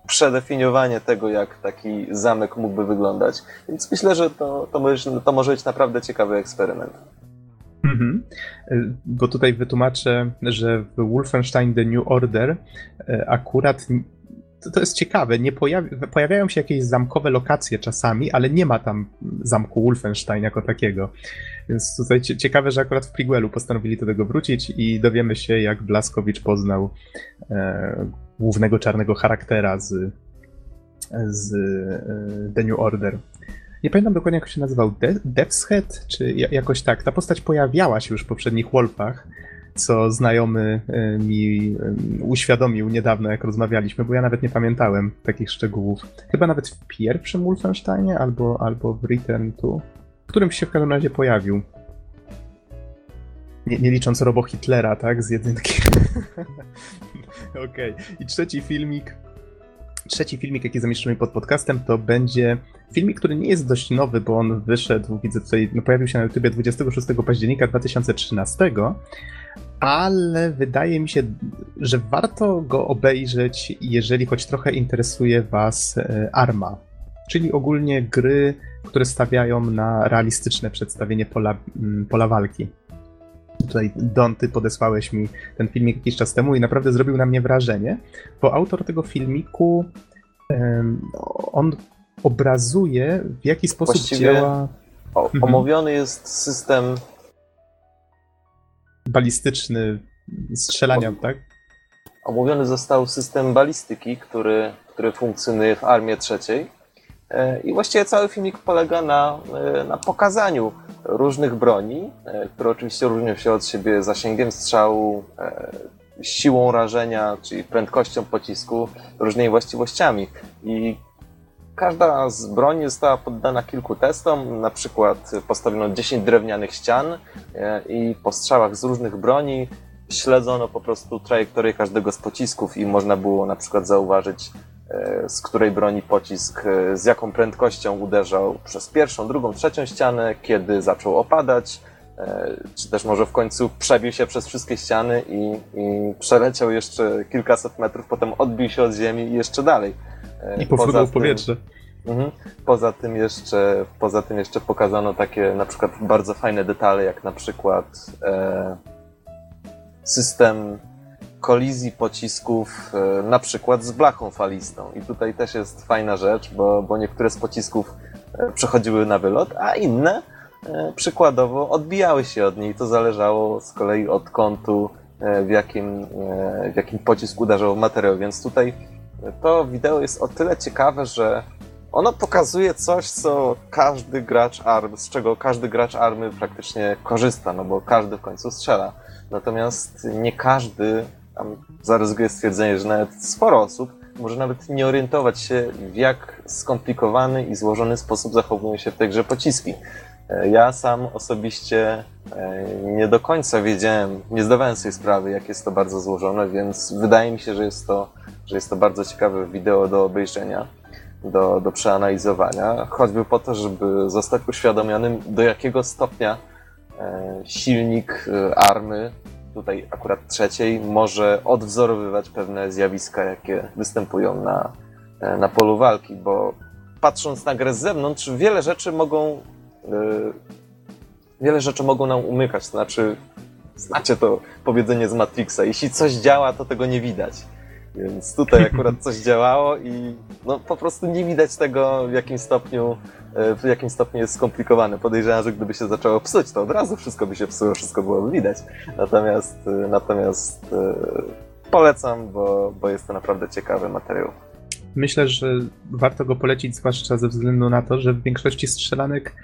przedefiniowanie tego, jak taki zamek mógłby wyglądać. Więc myślę, że to, to, może, to może być naprawdę ciekawy eksperyment. Mhm. Bo tutaj wytłumaczę, że w Wolfenstein The New Order y, akurat to, to jest ciekawe, nie pojawi, pojawiają się jakieś zamkowe lokacje czasami, ale nie ma tam zamku Wolfenstein jako takiego. Więc tutaj cie- ciekawe, że akurat w prequelu postanowili do tego wrócić i dowiemy się, jak Blaskowicz poznał e, głównego czarnego charaktera z, z e, The New Order. Nie pamiętam dokładnie, jak się nazywał. De Death's Head? Czy ja- jakoś tak. Ta postać pojawiała się już w poprzednich Wolfach, co znajomy e, mi e, uświadomił niedawno, jak rozmawialiśmy, bo ja nawet nie pamiętałem takich szczegółów. Chyba nawet w pierwszym Wolfensteinie albo, albo w Return to, w którym się w każdym razie pojawił. Nie, nie licząc Robo Hitlera, tak? Z jedynki. Okej. I trzeci filmik. Trzeci filmik, jaki zamieszczymy pod podcastem, to będzie filmik, który nie jest dość nowy, bo on wyszedł, widzę tutaj, no pojawił się na YouTube 26 października 2013, ale wydaje mi się, że warto go obejrzeć, jeżeli choć trochę interesuje Was e, Arma, czyli ogólnie gry, które stawiają na realistyczne przedstawienie pola, pola walki. Tutaj Don, ty podesłałeś mi ten filmik jakiś czas temu i naprawdę zrobił na mnie wrażenie, bo autor tego filmiku em, on obrazuje, w jaki sposób Właściwie- działa O, Mhm. Omówiony jest system, balistyczny strzelania, tak? omówiony został system balistyki, który, który funkcjonuje w Armii Trzeciej. E, I właściwie cały filmik polega na, e, na pokazaniu różnych broni, e, które oczywiście różnią się od siebie zasięgiem strzału, siłą rażenia, czyli prędkością pocisku, różnymi właściwościami. I każda z broni została poddana kilku testom. Na przykład postawiono 10 drewnianych ścian i po strzałach z różnych broni śledzono po prostu trajektorię każdego z pocisków i można było na przykład zauważyć, z której broni pocisk, e, z jaką prędkością uderzał przez pierwszą, drugą, trzecią ścianę, kiedy zaczął opadać, e, czy też może w końcu przebił się przez wszystkie ściany i, i przeleciał jeszcze kilkaset metrów, potem odbił się od ziemi i jeszcze dalej. I pofrunął w powietrze. Mhm. Poza tym jeszcze, poza tym jeszcze pokazano takie na przykład bardzo fajne detale, jak na przykład e, system kolizji pocisków e, na przykład z blachą falistą. I tutaj też jest fajna rzecz, bo, bo niektóre z pocisków e, przechodziły na wylot, a inne e, przykładowo odbijały się od niej. To zależało z kolei od kątu, w jakim, w jakim pocisk uderzał materiał. Więc tutaj to wideo jest o tyle ciekawe, że ono pokazuje coś, co każdy gracz ARM, z czego każdy gracz ARMy praktycznie korzysta, no bo każdy w końcu strzela. Natomiast nie każdy, tam zaryzykuję stwierdzenie, że nawet sporo osób może nawet nie orientować się, w jak skomplikowany i złożony sposób zachowują się w tej grze pociski. E, Ja sam osobiście e, nie do końca wiedziałem, nie zdawałem sobie sprawy, jak jest to bardzo złożone, więc wydaje mi się, że jest to, że jest to bardzo ciekawe wideo do obejrzenia, do, do przeanalizowania, choćby po to, żeby zostać uświadomionym, do jakiego stopnia e, silnik army, tutaj akurat trzeciej, może odwzorowywać pewne zjawiska, jakie występują na, e, na polu walki, bo patrząc na grę z zewnątrz, wiele rzeczy mogą e, wiele rzeczy mogą nam umykać. To znaczy, znacie to powiedzenie z Matrixa, jeśli coś działa, to tego nie widać. Więc tutaj akurat coś działało i no, po prostu nie widać tego, w jakim stopniu, e, w jakim stopniu jest skomplikowane. Podejrzewam, że gdyby się zaczęło psuć, to od razu wszystko by się psuło, wszystko byłoby widać. Natomiast, e, natomiast e, polecam, bo, bo jest to naprawdę ciekawy materiał. Myślę, że warto go polecić, zwłaszcza ze względu na to, że w większości strzelanek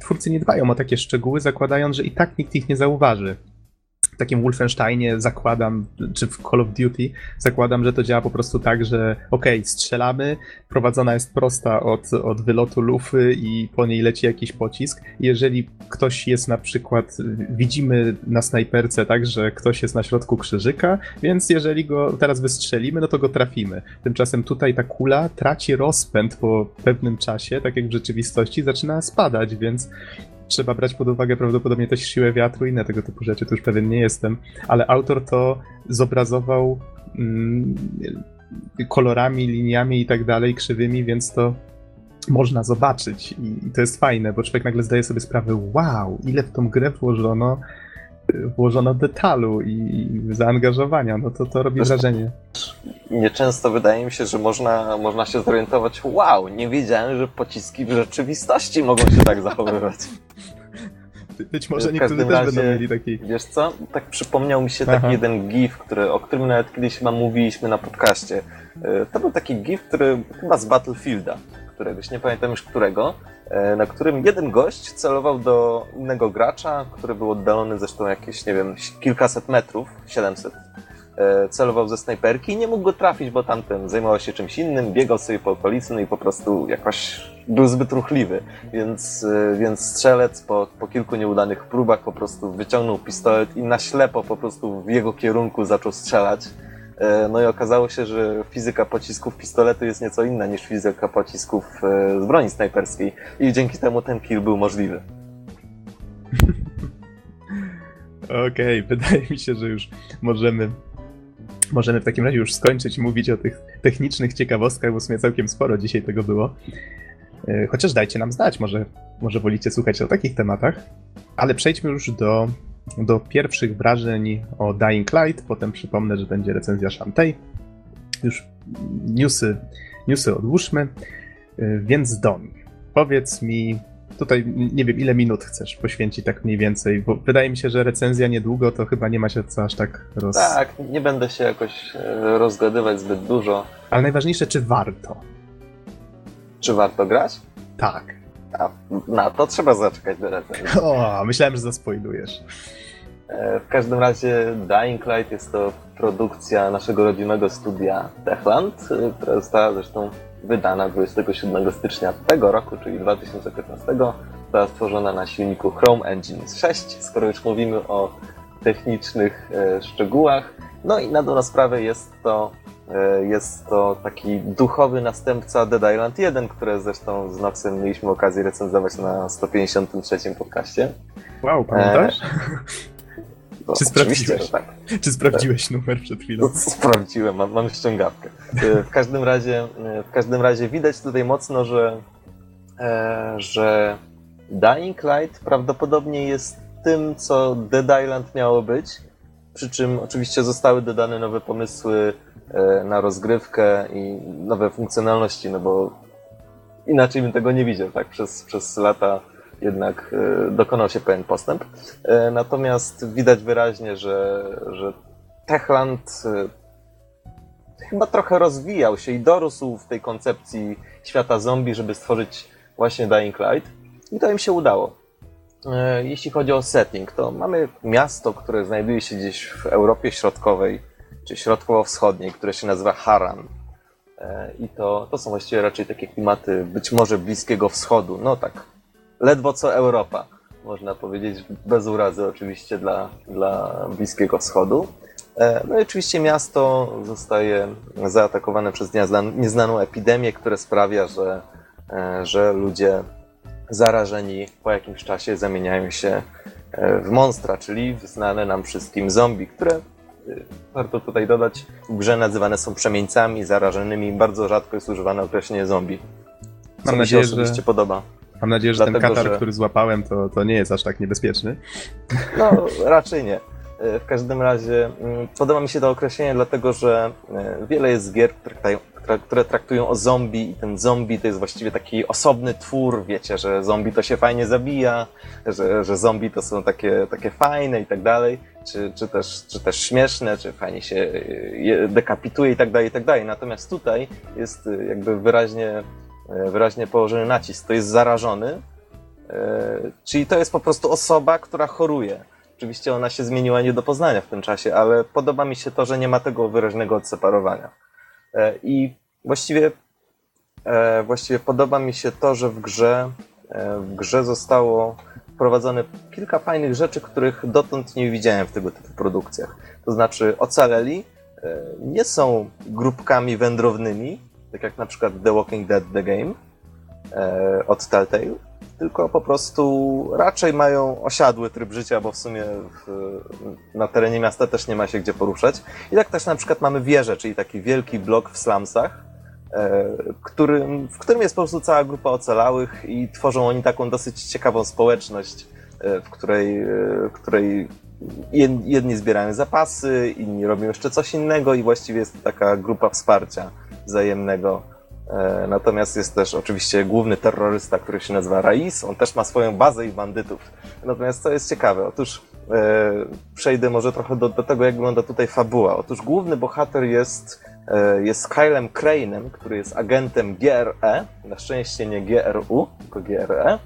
twórcy nie dbają o takie szczegóły, zakładając, że i tak nikt ich nie zauważy. W takim Wolfensteinie zakładam, czy w Call of Duty zakładam, że to działa po prostu tak, że okej, strzelamy, prowadzona jest prosta od, od wylotu lufy i po niej leci jakiś pocisk. Jeżeli ktoś jest na przykład, widzimy na snajperce tak, że ktoś jest na środku krzyżyka, więc jeżeli go teraz wystrzelimy, no to go trafimy. Tymczasem tutaj ta kula traci rozpęd po pewnym czasie, tak jak w rzeczywistości, zaczyna spadać, więc trzeba brać pod uwagę prawdopodobnie też siłę wiatru i inne tego typu rzeczy, to już pewien nie jestem, ale autor to zobrazował mm, kolorami, liniami i tak dalej, krzywymi, więc to można zobaczyć i, to jest fajne, bo człowiek nagle zdaje sobie sprawę, wow, ile w tą grę włożono włożono detalu i, zaangażowania, no to to robi wrażenie. Nieczęsto wydaje mi się, że można, można się zorientować, wow, nie wiedziałem, że pociski w rzeczywistości mogą się tak zachowywać. Być może niektórzy też razie- będą mieli taki... Wiesz co? Tak przypomniał mi się taki Aha. jeden gif, który, o którym nawet kiedyś chyba mówiliśmy na podcaście. E, To był taki gif, który chyba z Battlefielda, któregoś, nie pamiętam już którego, e, na którym jeden gość celował do innego gracza, który był oddalony zresztą jakieś, nie wiem, kilkaset metrów, 700. E, Celował ze snajperki i nie mógł go trafić, bo tamten zajmował się czymś innym, biegał sobie po okolicy, no i po prostu jakoś był zbyt ruchliwy. Więc, e, więc strzelec po, po kilku nieudanych próbach po prostu wyciągnął pistolet i na ślepo po prostu w jego kierunku zaczął strzelać. E, No i okazało się, że fizyka pocisków pistoletu jest nieco inna niż fizyka pocisków e, z broni snajperskiej i dzięki temu ten kill był możliwy. Okej, wydaje mi się, że już możemy, możemy w takim razie już skończyć mówić o tych technicznych ciekawostkach, bo w sumie całkiem sporo dzisiaj tego było. E, Chociaż dajcie nam znać, może, może wolicie słuchać o takich tematach. Ale przejdźmy już do, do pierwszych wrażeń o Dying Light. Potem przypomnę, że będzie recenzja Shantae. Już newsy, newsy odłóżmy. E, Więc Don, powiedz mi, tutaj nie wiem, ile minut chcesz poświęcić tak mniej więcej, bo wydaje mi się, że recenzja niedługo, to chyba nie ma się co aż tak roz... Tak, nie będę się jakoś e, rozgadywać zbyt dużo. Ale najważniejsze, czy warto? Czy warto grać? Tak. A na to trzeba zaczekać do recenzji. O, myślałem, że zaspoilujesz. E, W każdym razie Dying Light jest to produkcja naszego rodzimego studia Techland, e, która została zresztą wydana 27 stycznia tego roku, czyli 2015. Została stworzona na silniku Chrome Engine 6. Skoro już mówimy o technicznych e, szczegółach. No i na dobrą sprawę jest to, jest to taki duchowy następca Dead Island 1, które zresztą z Noxem mieliśmy okazję recenzować na 153 podcaście. Wow, pamiętasz? To Czy sprawdziłeś? tak. Czy sprawdziłeś numer przed chwilą? No, Sprawdziłem, mam, mam ściągawkę. E, W każdym razie, e, w każdym razie widać tutaj mocno, że, e, że Dying Light prawdopodobnie jest tym, co Dead Island miało być. Przy czym oczywiście zostały dodane nowe pomysły e, na rozgrywkę i nowe funkcjonalności, no bo inaczej bym tego nie widział, tak? Przez, przez lata jednak e, dokonał się pewien postęp. E, Natomiast widać wyraźnie, że, że Techland e, chyba trochę rozwijał się i dorósł w tej koncepcji świata zombie, żeby stworzyć właśnie Dying Light. I to im się udało. E, Jeśli chodzi o setting, to mamy miasto, które znajduje się gdzieś w Europie Środkowej, czy Środkowo-Wschodniej, które się nazywa Haran. E, I to, to są właściwie raczej takie klimaty być może Bliskiego Wschodu. No tak, ledwo co Europa, można powiedzieć, bez urazy oczywiście dla, dla Bliskiego Wschodu. E, No i oczywiście miasto zostaje zaatakowane przez nieznan- nieznaną epidemię, która sprawia, że, e, że ludzie zarażeni po jakimś czasie zamieniają się w monstra, czyli w znane nam wszystkim zombie, które warto tutaj dodać, w grze nazywane są przemieńcami zarażonymi. Bardzo rzadko jest używane określenie zombie. Co Mam mi się nadzieję, osobiście że, podoba. mam nadzieję, że ten Dlatego, katar, że- który złapałem, to, to nie jest aż tak niebezpieczny. No, raczej nie. E, W każdym razie mm, podoba mi się to określenie, dlatego że e, wiele jest gier, które traktują, które- które traktują o zombie i ten zombie to jest właściwie taki osobny twór, wiecie, że zombie to się fajnie zabija, że, że zombie to są takie, takie fajne i tak dalej, czy, czy, też, czy też śmieszne, czy fajnie się je dekapituje i tak dalej, i tak dalej. Natomiast tutaj jest e, jakby wyraźnie, e, wyraźnie położony nacisk. To jest zarażony, E, Czyli to jest po prostu osoba, która choruje. Oczywiście ona się zmieniła nie do poznania w tym czasie, ale podoba mi się to, że nie ma tego wyraźnego odseparowania. E, I właściwie, e, właściwie podoba mi się to, że w grze, e, w grze zostało wprowadzone kilka fajnych rzeczy, których dotąd nie widziałem w tego typu produkcjach. To znaczy ocaleli e, nie są grupkami wędrownymi, tak jak na przykład The Walking Dead The Game e, od Telltale, tylko po prostu raczej mają osiadły tryb życia, bo w sumie w, na terenie miasta też nie ma się gdzie poruszać. I tak też na przykład mamy wieżę, czyli taki wielki blok w slumsach, którym, w którym jest po prostu cała grupa ocalałych i tworzą oni taką dosyć ciekawą społeczność, e, w której, e, w której jed- jedni zbierają zapasy, inni robią jeszcze coś innego i właściwie jest to taka grupa wsparcia wzajemnego. E, Natomiast jest też oczywiście główny terrorysta, który się nazywa Rais. On też ma swoją bazę i bandytów. Natomiast co jest ciekawe, otóż e, przejdę może trochę do, do tego, jak wygląda tutaj fabuła. Otóż główny bohater jest, e, jest Kylem Crane'em, który jest agentem GRE, na szczęście nie GRU, tylko GRE.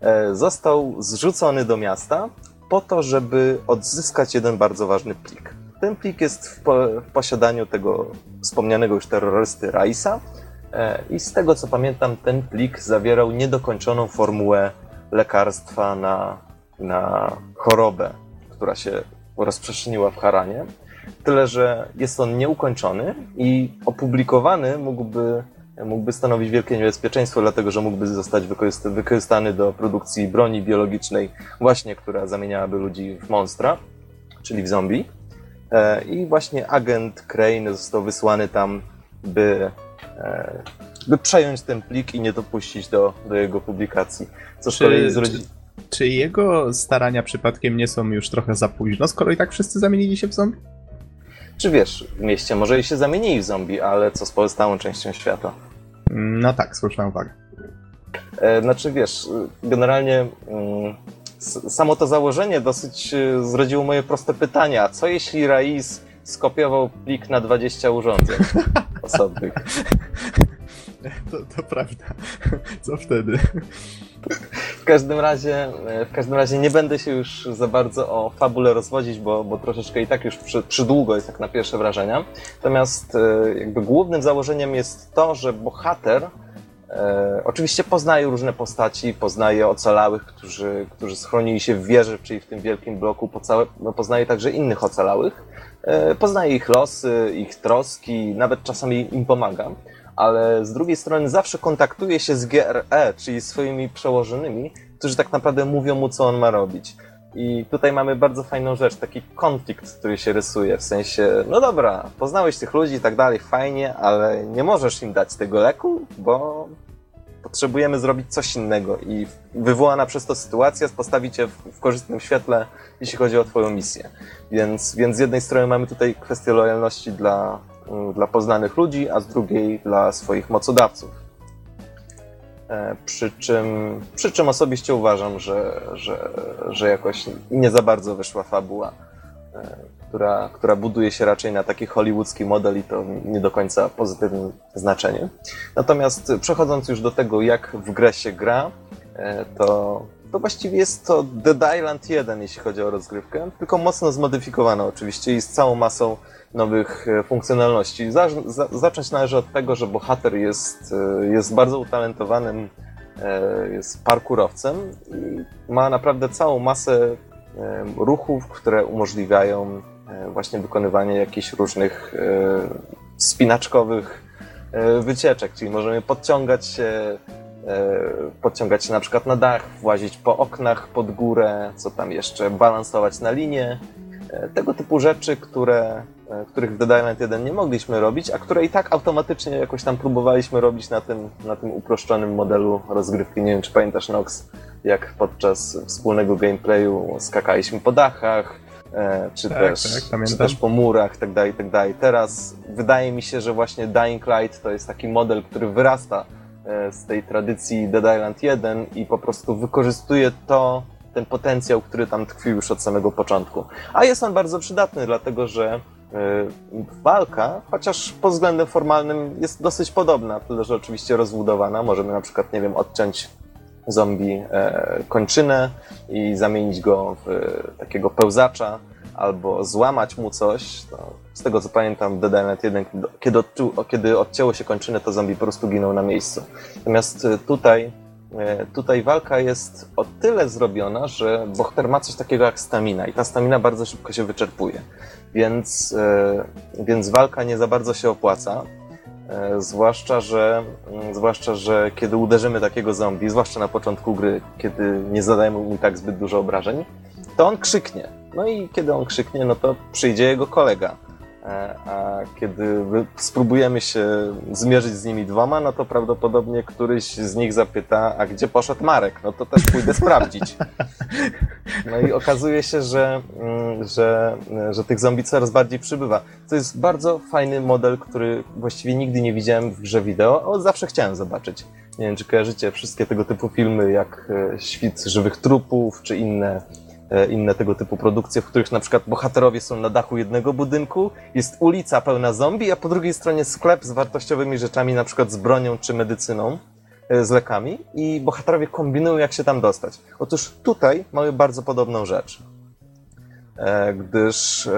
E, został zrzucony do miasta po to, żeby odzyskać jeden bardzo ważny plik. Ten plik jest w, po, w posiadaniu tego wspomnianego już terrorysty Raisa, E, I z tego co pamiętam, ten plik zawierał niedokończoną formułę lekarstwa na, na chorobę, która się rozprzestrzeniła w Haranie. Tyle, że jest on nieukończony i opublikowany mógłby, mógłby stanowić wielkie niebezpieczeństwo, dlatego że mógłby zostać wykorzyst- wykorzystany do produkcji broni biologicznej, właśnie która zamieniałaby ludzi w monstra, czyli w zombie. E, I właśnie agent Crane został wysłany tam, by e, by przejąć ten plik i nie dopuścić do, do jego publikacji. Co z kolei z. Czy jego starania przypadkiem nie są już trochę za późno, skoro i tak wszyscy zamienili się w zombie? Czy wiesz, w mieście może i się zamienili w zombie, ale co z pozostałą częścią świata? No tak, słuszna uwaga. E, znaczy wiesz, generalnie mm, samo to założenie dosyć e, zrodziło moje proste pytanie, a co jeśli Rais skopiował plik na 20 urządzeń osobnych? To, to prawda. Co wtedy? W każdym razie, e, w każdym razie nie będę się już za bardzo o fabule rozwodzić, bo, bo troszeczkę i tak już przy, przydługo jest jak na pierwsze wrażenia. Natomiast e, jakby głównym założeniem jest to, że bohater E, oczywiście poznaje różne postaci, poznaje ocalałych, którzy, którzy schronili się w wieży, czyli w tym wielkim bloku, no, poznaje także innych ocalałych. E, poznaje ich losy, ich troski, nawet czasami im pomaga, ale z drugiej strony zawsze kontaktuje się z GRE, czyli swoimi przełożonymi, którzy tak naprawdę mówią mu, co on ma robić. I tutaj mamy bardzo fajną rzecz, taki konflikt, który się rysuje, w sensie, no dobra, poznałeś tych ludzi i tak dalej, fajnie, ale nie możesz im dać tego leku, bo potrzebujemy zrobić coś innego i wywołana przez to sytuacja postawi cię w, korzystnym świetle, jeśli chodzi o twoją misję. Więc, więc z jednej strony mamy tutaj kwestię lojalności dla, dla poznanych ludzi, a z drugiej dla swoich mocodawców. E, przy czym, przy czym osobiście uważam, że, że, że jakoś nie za bardzo wyszła fabuła, e, która, która buduje się raczej na taki hollywoodzki model i to nie do końca pozytywnym znaczeniu. Natomiast przechodząc już do tego, jak w grę się gra, e, to, to właściwie jest to Dead Island 1, jeśli chodzi o rozgrywkę, tylko mocno zmodyfikowana oczywiście i z całą masą nowych e, funkcjonalności. Za, za, zacząć należy od tego, że bohater jest, e, jest bardzo utalentowanym e, jest parkurowcem i ma naprawdę całą masę ruchów, które umożliwiają właśnie wykonywanie jakichś różnych spinaczkowych wycieczek, czyli możemy podciągać się, podciągać się na przykład na dach, włazić po oknach pod górę, co tam jeszcze, balansować na linie. Tego typu rzeczy, które których w Dead Island 1 nie mogliśmy robić, a które i tak automatycznie jakoś tam próbowaliśmy robić na tym, na tym uproszczonym modelu rozgrywki. Nie wiem, czy pamiętasz, Nox, jak podczas wspólnego gameplayu skakaliśmy po dachach, e, czy, tak, też, tak, czy też po murach, tak dalej, tak dalej. Teraz wydaje mi się, że właśnie Dying Light to jest taki model, który wyrasta e, z tej tradycji Dead Island 1 i po prostu wykorzystuje to, ten potencjał, który tam tkwił już od samego początku. A jest on bardzo przydatny, dlatego że E, walka, chociaż pod względem formalnym jest dosyć podobna, tyle że oczywiście rozbudowana. Możemy na przykład, nie wiem, odciąć zombie e, kończynę i zamienić go w e, takiego pełzacza, albo złamać mu coś. z tego co pamiętam, w Dead Island 1, kiedy, kiedy odcięło się kończynę, to zombie po prostu ginął na miejscu. Natomiast tutaj Tutaj walka jest o tyle zrobiona, że bohater ma coś takiego jak stamina i ta stamina bardzo szybko się wyczerpuje więc, e, więc walka nie za bardzo się opłaca. E, zwłaszcza że, mm, zwłaszcza, że kiedy uderzymy takiego zombie, zwłaszcza na początku gry, kiedy nie zadajemy mu tak zbyt dużo obrażeń, to on krzyknie. No i kiedy on krzyknie, no to przyjdzie jego kolega. E, a kiedy spróbujemy się zmierzyć z nimi dwoma, no to prawdopodobnie któryś z nich zapyta, a gdzie poszedł Marek? No to też pójdę sprawdzić. No i okazuje się, że, mm, że, że tych zombie coraz bardziej przybywa. To jest bardzo fajny model, który właściwie nigdy nie widziałem w grze wideo, a zawsze chciałem zobaczyć. Nie wiem, czy kojarzycie wszystkie tego typu filmy, jak e, Świt żywych trupów, czy inne E, inne tego typu produkcje, w których na przykład bohaterowie są na dachu jednego budynku, jest ulica pełna zombie, a po drugiej stronie sklep z wartościowymi rzeczami, na przykład z bronią czy medycyną, e, z lekami i bohaterowie kombinują, jak się tam dostać. Otóż tutaj mamy bardzo podobną rzecz, e, gdyż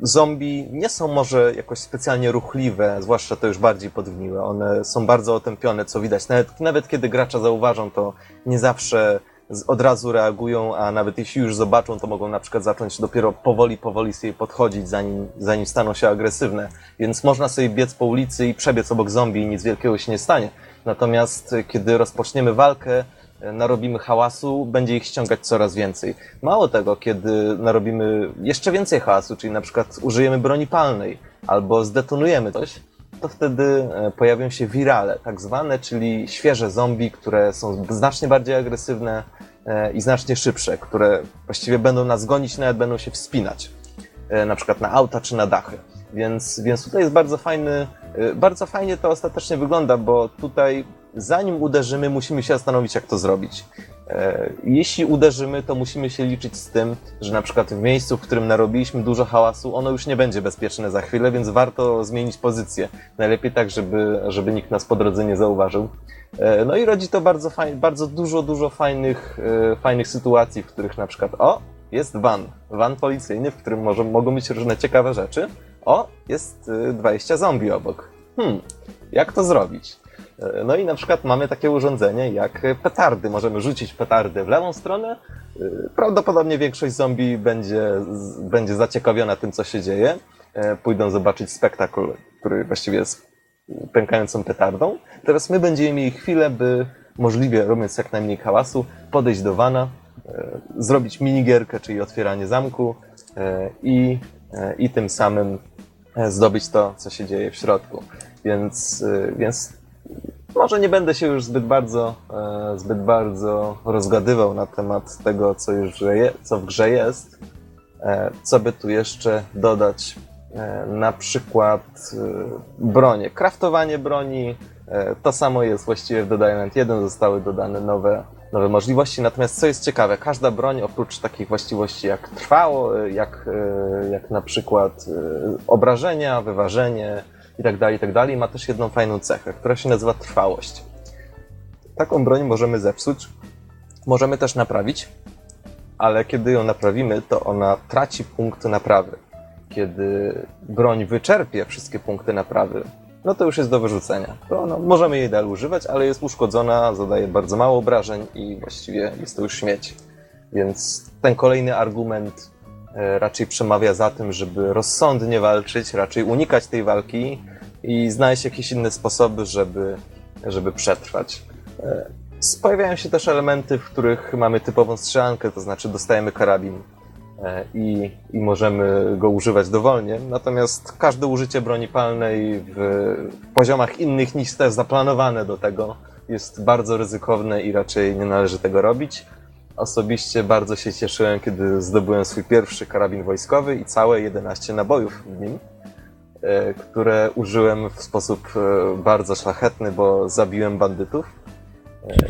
zombie nie są może jakoś specjalnie ruchliwe, zwłaszcza to już bardziej podgniłe. One są bardzo otępione, co widać. Nawet, nawet kiedy gracza zauważą, to nie zawsze od razu reagują, a nawet jeśli już zobaczą, to mogą na przykład zacząć dopiero powoli, powoli sobie podchodzić, zanim, zanim staną się agresywne. Więc można sobie biec po ulicy i przebiec obok zombie i nic wielkiego się nie stanie. Natomiast e, kiedy rozpoczniemy walkę, e, narobimy hałasu, będzie ich ściągać coraz więcej. Mało tego, kiedy narobimy jeszcze więcej hałasu, czyli na przykład użyjemy broni palnej albo zdetonujemy coś, to wtedy e, pojawią się wirale, tak zwane, czyli świeże zombie, które są znacznie bardziej agresywne e, i znacznie szybsze, które właściwie będą nas gonić, nawet będą się wspinać, e, na przykład na auta czy na dachy. Więc, więc tutaj jest bardzo fajny, bardzo fajnie to ostatecznie wygląda, bo tutaj zanim uderzymy, musimy się zastanowić, jak to zrobić. E, jeśli uderzymy, to musimy się liczyć z tym, że na przykład w miejscu, w którym narobiliśmy dużo hałasu, ono już nie będzie bezpieczne za chwilę, więc warto zmienić pozycję. Najlepiej tak, żeby, żeby nikt nas po drodze nie zauważył. E, no i rodzi to bardzo, bardzo dużo, dużo fajnych, e, fajnych sytuacji, w których na przykład o, jest van, van policyjny, w którym może, mogą być różne ciekawe rzeczy. O, jest 20 zombie obok. Hmm, jak to zrobić? No i na przykład mamy takie urządzenie jak petardy. Możemy rzucić petardę w lewą stronę. Prawdopodobnie większość zombie będzie, będzie zaciekawiona tym, co się dzieje. E, Pójdą zobaczyć spektakl, który właściwie jest pękającą petardą. Teraz my będziemy mieli chwilę, by możliwie robiąc jak najmniej hałasu, podejść do wana, e, zrobić minigierkę, czyli otwieranie zamku e, i, i tym samym zdobyć to, co się dzieje w środku. Więc, więc może nie będę się już zbyt bardzo, e, zbyt bardzo rozgadywał na temat tego, co już je, co w grze jest. E, Co by tu jeszcze dodać? E, Na przykład e, bronie. Kraftowanie broni. e, To samo jest właściwie w Dead Island 1. Zostały dodane nowe, nowe możliwości. Natomiast co jest ciekawe, każda broń oprócz takich właściwości jak trwało, e, jak, jak na przykład obrażenia, wyważenie i tak dalej, i tak dalej, ma też jedną fajną cechę, która się nazywa trwałość. Taką broń możemy zepsuć, możemy też naprawić, ale kiedy ją naprawimy, to ona traci punkt naprawy. Kiedy broń wyczerpie wszystkie punkty naprawy, no to już jest do wyrzucenia. To no, możemy jej dalej używać, ale jest uszkodzona, zadaje bardzo mało obrażeń i właściwie jest to już śmieć. Więc ten kolejny argument raczej przemawia za tym, żeby rozsądnie walczyć, raczej unikać tej walki i znaleźć jakieś inne sposoby, żeby, żeby przetrwać. E, Pojawiają się też elementy, w których mamy typową strzelankę, to znaczy dostajemy karabin e, i, i możemy go używać dowolnie. Natomiast każde użycie broni palnej w poziomach innych niż te zaplanowane do tego jest bardzo ryzykowne i raczej nie należy tego robić. Osobiście bardzo się cieszyłem, kiedy zdobyłem swój pierwszy karabin wojskowy i całe 11 nabojów w nim, e, które użyłem w sposób e, bardzo szlachetny, bo zabiłem bandytów.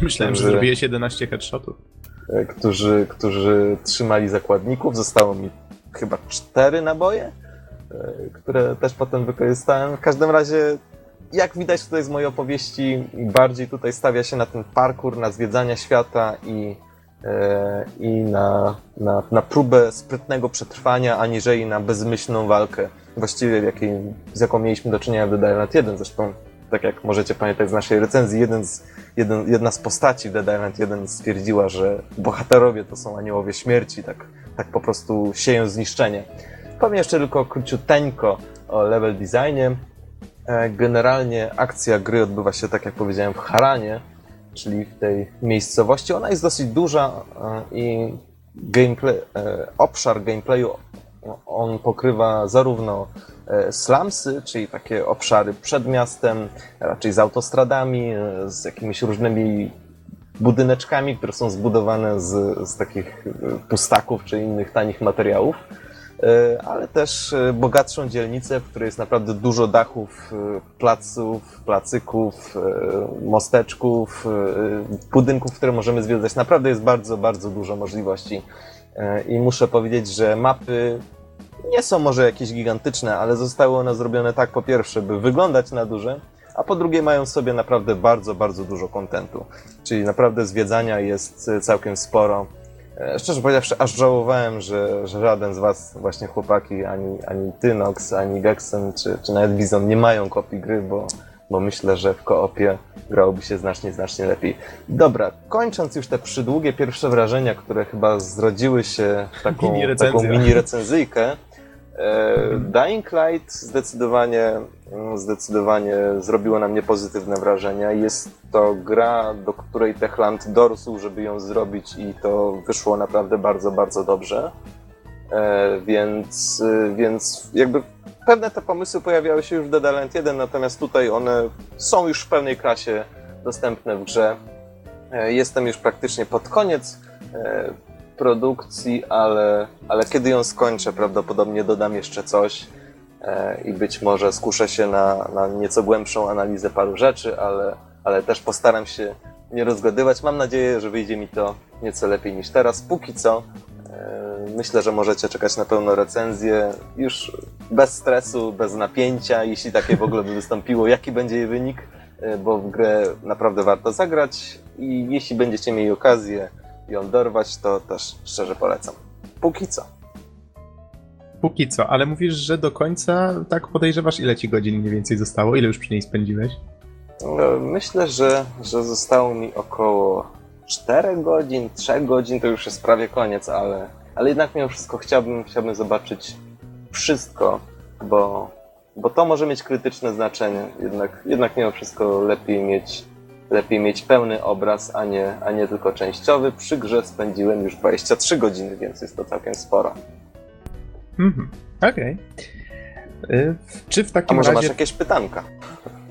Myślałem, że Że- zrobiłeś 11 headshotów. e, którzy, którzy trzymali zakładników. Zostało mi chyba cztery naboje, e, które też potem wykorzystałem. W każdym razie, jak widać tutaj z mojej opowieści, bardziej tutaj stawia się na ten parkour, na zwiedzania świata i, e, i na, na, na próbę sprytnego przetrwania, aniżeli na bezmyślną walkę. Właściwie jakiej, z jaką mieliśmy do czynienia w Dead Island 1. Zresztą, tak jak możecie pamiętać z naszej recenzji, jeden z jeden, jedna z postaci w Dead Island 1 stwierdziła, że bohaterowie to są aniołowie śmierci, tak, tak po prostu sieją zniszczenie. Powiem jeszcze tylko króciuteńko o level designie. E, Generalnie akcja gry odbywa się, tak jak powiedziałem, w Haranie, czyli w tej miejscowości. Ona jest dosyć duża e, i gameplay, e, obszar gameplayu on pokrywa zarówno e, slumsy, czyli takie obszary przed miastem, raczej z autostradami, z jakimiś różnymi budyneczkami, które są zbudowane z, z takich pustaków czy innych tanich materiałów, ale też e, bogatszą dzielnicę, w której jest naprawdę dużo dachów, e, placów, placyków, e, mosteczków, e, budynków, które możemy zwiedzać. Naprawdę jest bardzo, bardzo dużo możliwości. E, I muszę powiedzieć, że mapy nie są może jakieś gigantyczne, ale zostały one zrobione tak po pierwsze, by wyglądać na duże, a po drugie mają w sobie naprawdę bardzo, bardzo dużo kontentu. Czyli naprawdę zwiedzania jest e, całkiem sporo. E, Szczerze powiedziawszy, aż żałowałem, że, że żaden z was, właśnie chłopaki, ani, ani ty, Nox, ani Gexen, czy, czy nawet Bizon nie mają kopii gry, bo, bo myślę, że w koopie grałoby się znacznie, znacznie lepiej. Dobra, kończąc już te przydługie pierwsze wrażenia, które chyba zrodziły się w taką Mini taką mini recenzyjkę, Dying Light zdecydowanie, mm, zdecydowanie zrobiło na mnie pozytywne wrażenie. Jest to gra, do której Techland dorósł, żeby ją zrobić i to wyszło naprawdę bardzo, bardzo dobrze. E, Więc, y, więc jakby pewne te pomysły pojawiały się już w Dead Island 1, natomiast tutaj one są już w pełnej klasie dostępne w grze. E, Jestem już praktycznie pod koniec e, produkcji, ale, ale kiedy ją skończę, prawdopodobnie dodam jeszcze coś e, i być może skuszę się na, na nieco głębszą analizę paru rzeczy, ale, ale też postaram się nie rozgadywać. Mam nadzieję, że wyjdzie mi to nieco lepiej niż teraz. Póki co e, myślę, że możecie czekać na pełną recenzję już bez stresu, bez napięcia, jeśli takie w ogóle by wystąpiło, jaki będzie jej wynik, e, bo w grę naprawdę warto zagrać i jeśli będziecie mieli okazję ją dorwać, to też szczerze polecam. Póki co. Póki co, ale mówisz, że do końca tak podejrzewasz, ile ci godzin mniej więcej zostało? Ile już przy niej spędziłeś? No, myślę, że, że zostało mi około 4 godzin, 3 godzin, to już jest prawie koniec, ale, ale jednak mimo wszystko chciałbym, chciałbym zobaczyć wszystko, bo, bo to może mieć krytyczne znaczenie. Jednak, jednak mimo wszystko lepiej mieć, lepiej mieć pełny obraz, a nie, a nie tylko częściowy. Przy grze spędziłem już 23 godziny, więc jest to całkiem sporo. Mhm, okej. Y, Czy w A takim może masz razie jakieś pytanka?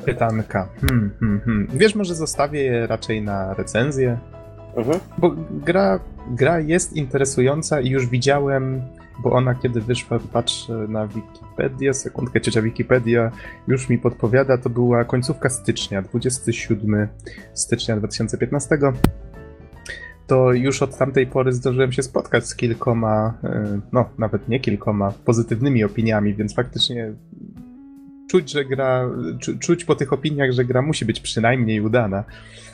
pytanka? Hmm, hmm, hmm. Wiesz, może zostawię je raczej na recenzję, Mhm. bo gra, gra jest interesująca i już widziałem, bo ona kiedy wyszła, patrzę na Wikipedię, sekundkę, ciocia Wikipedia już mi podpowiada, to była końcówka stycznia, 27 stycznia 2015. To już od tamtej pory zdążyłem się spotkać z kilkoma, e, no nawet nie kilkoma, pozytywnymi opiniami, więc faktycznie czuć, że gra, czu, czuć po tych opiniach, że gra musi być przynajmniej udana.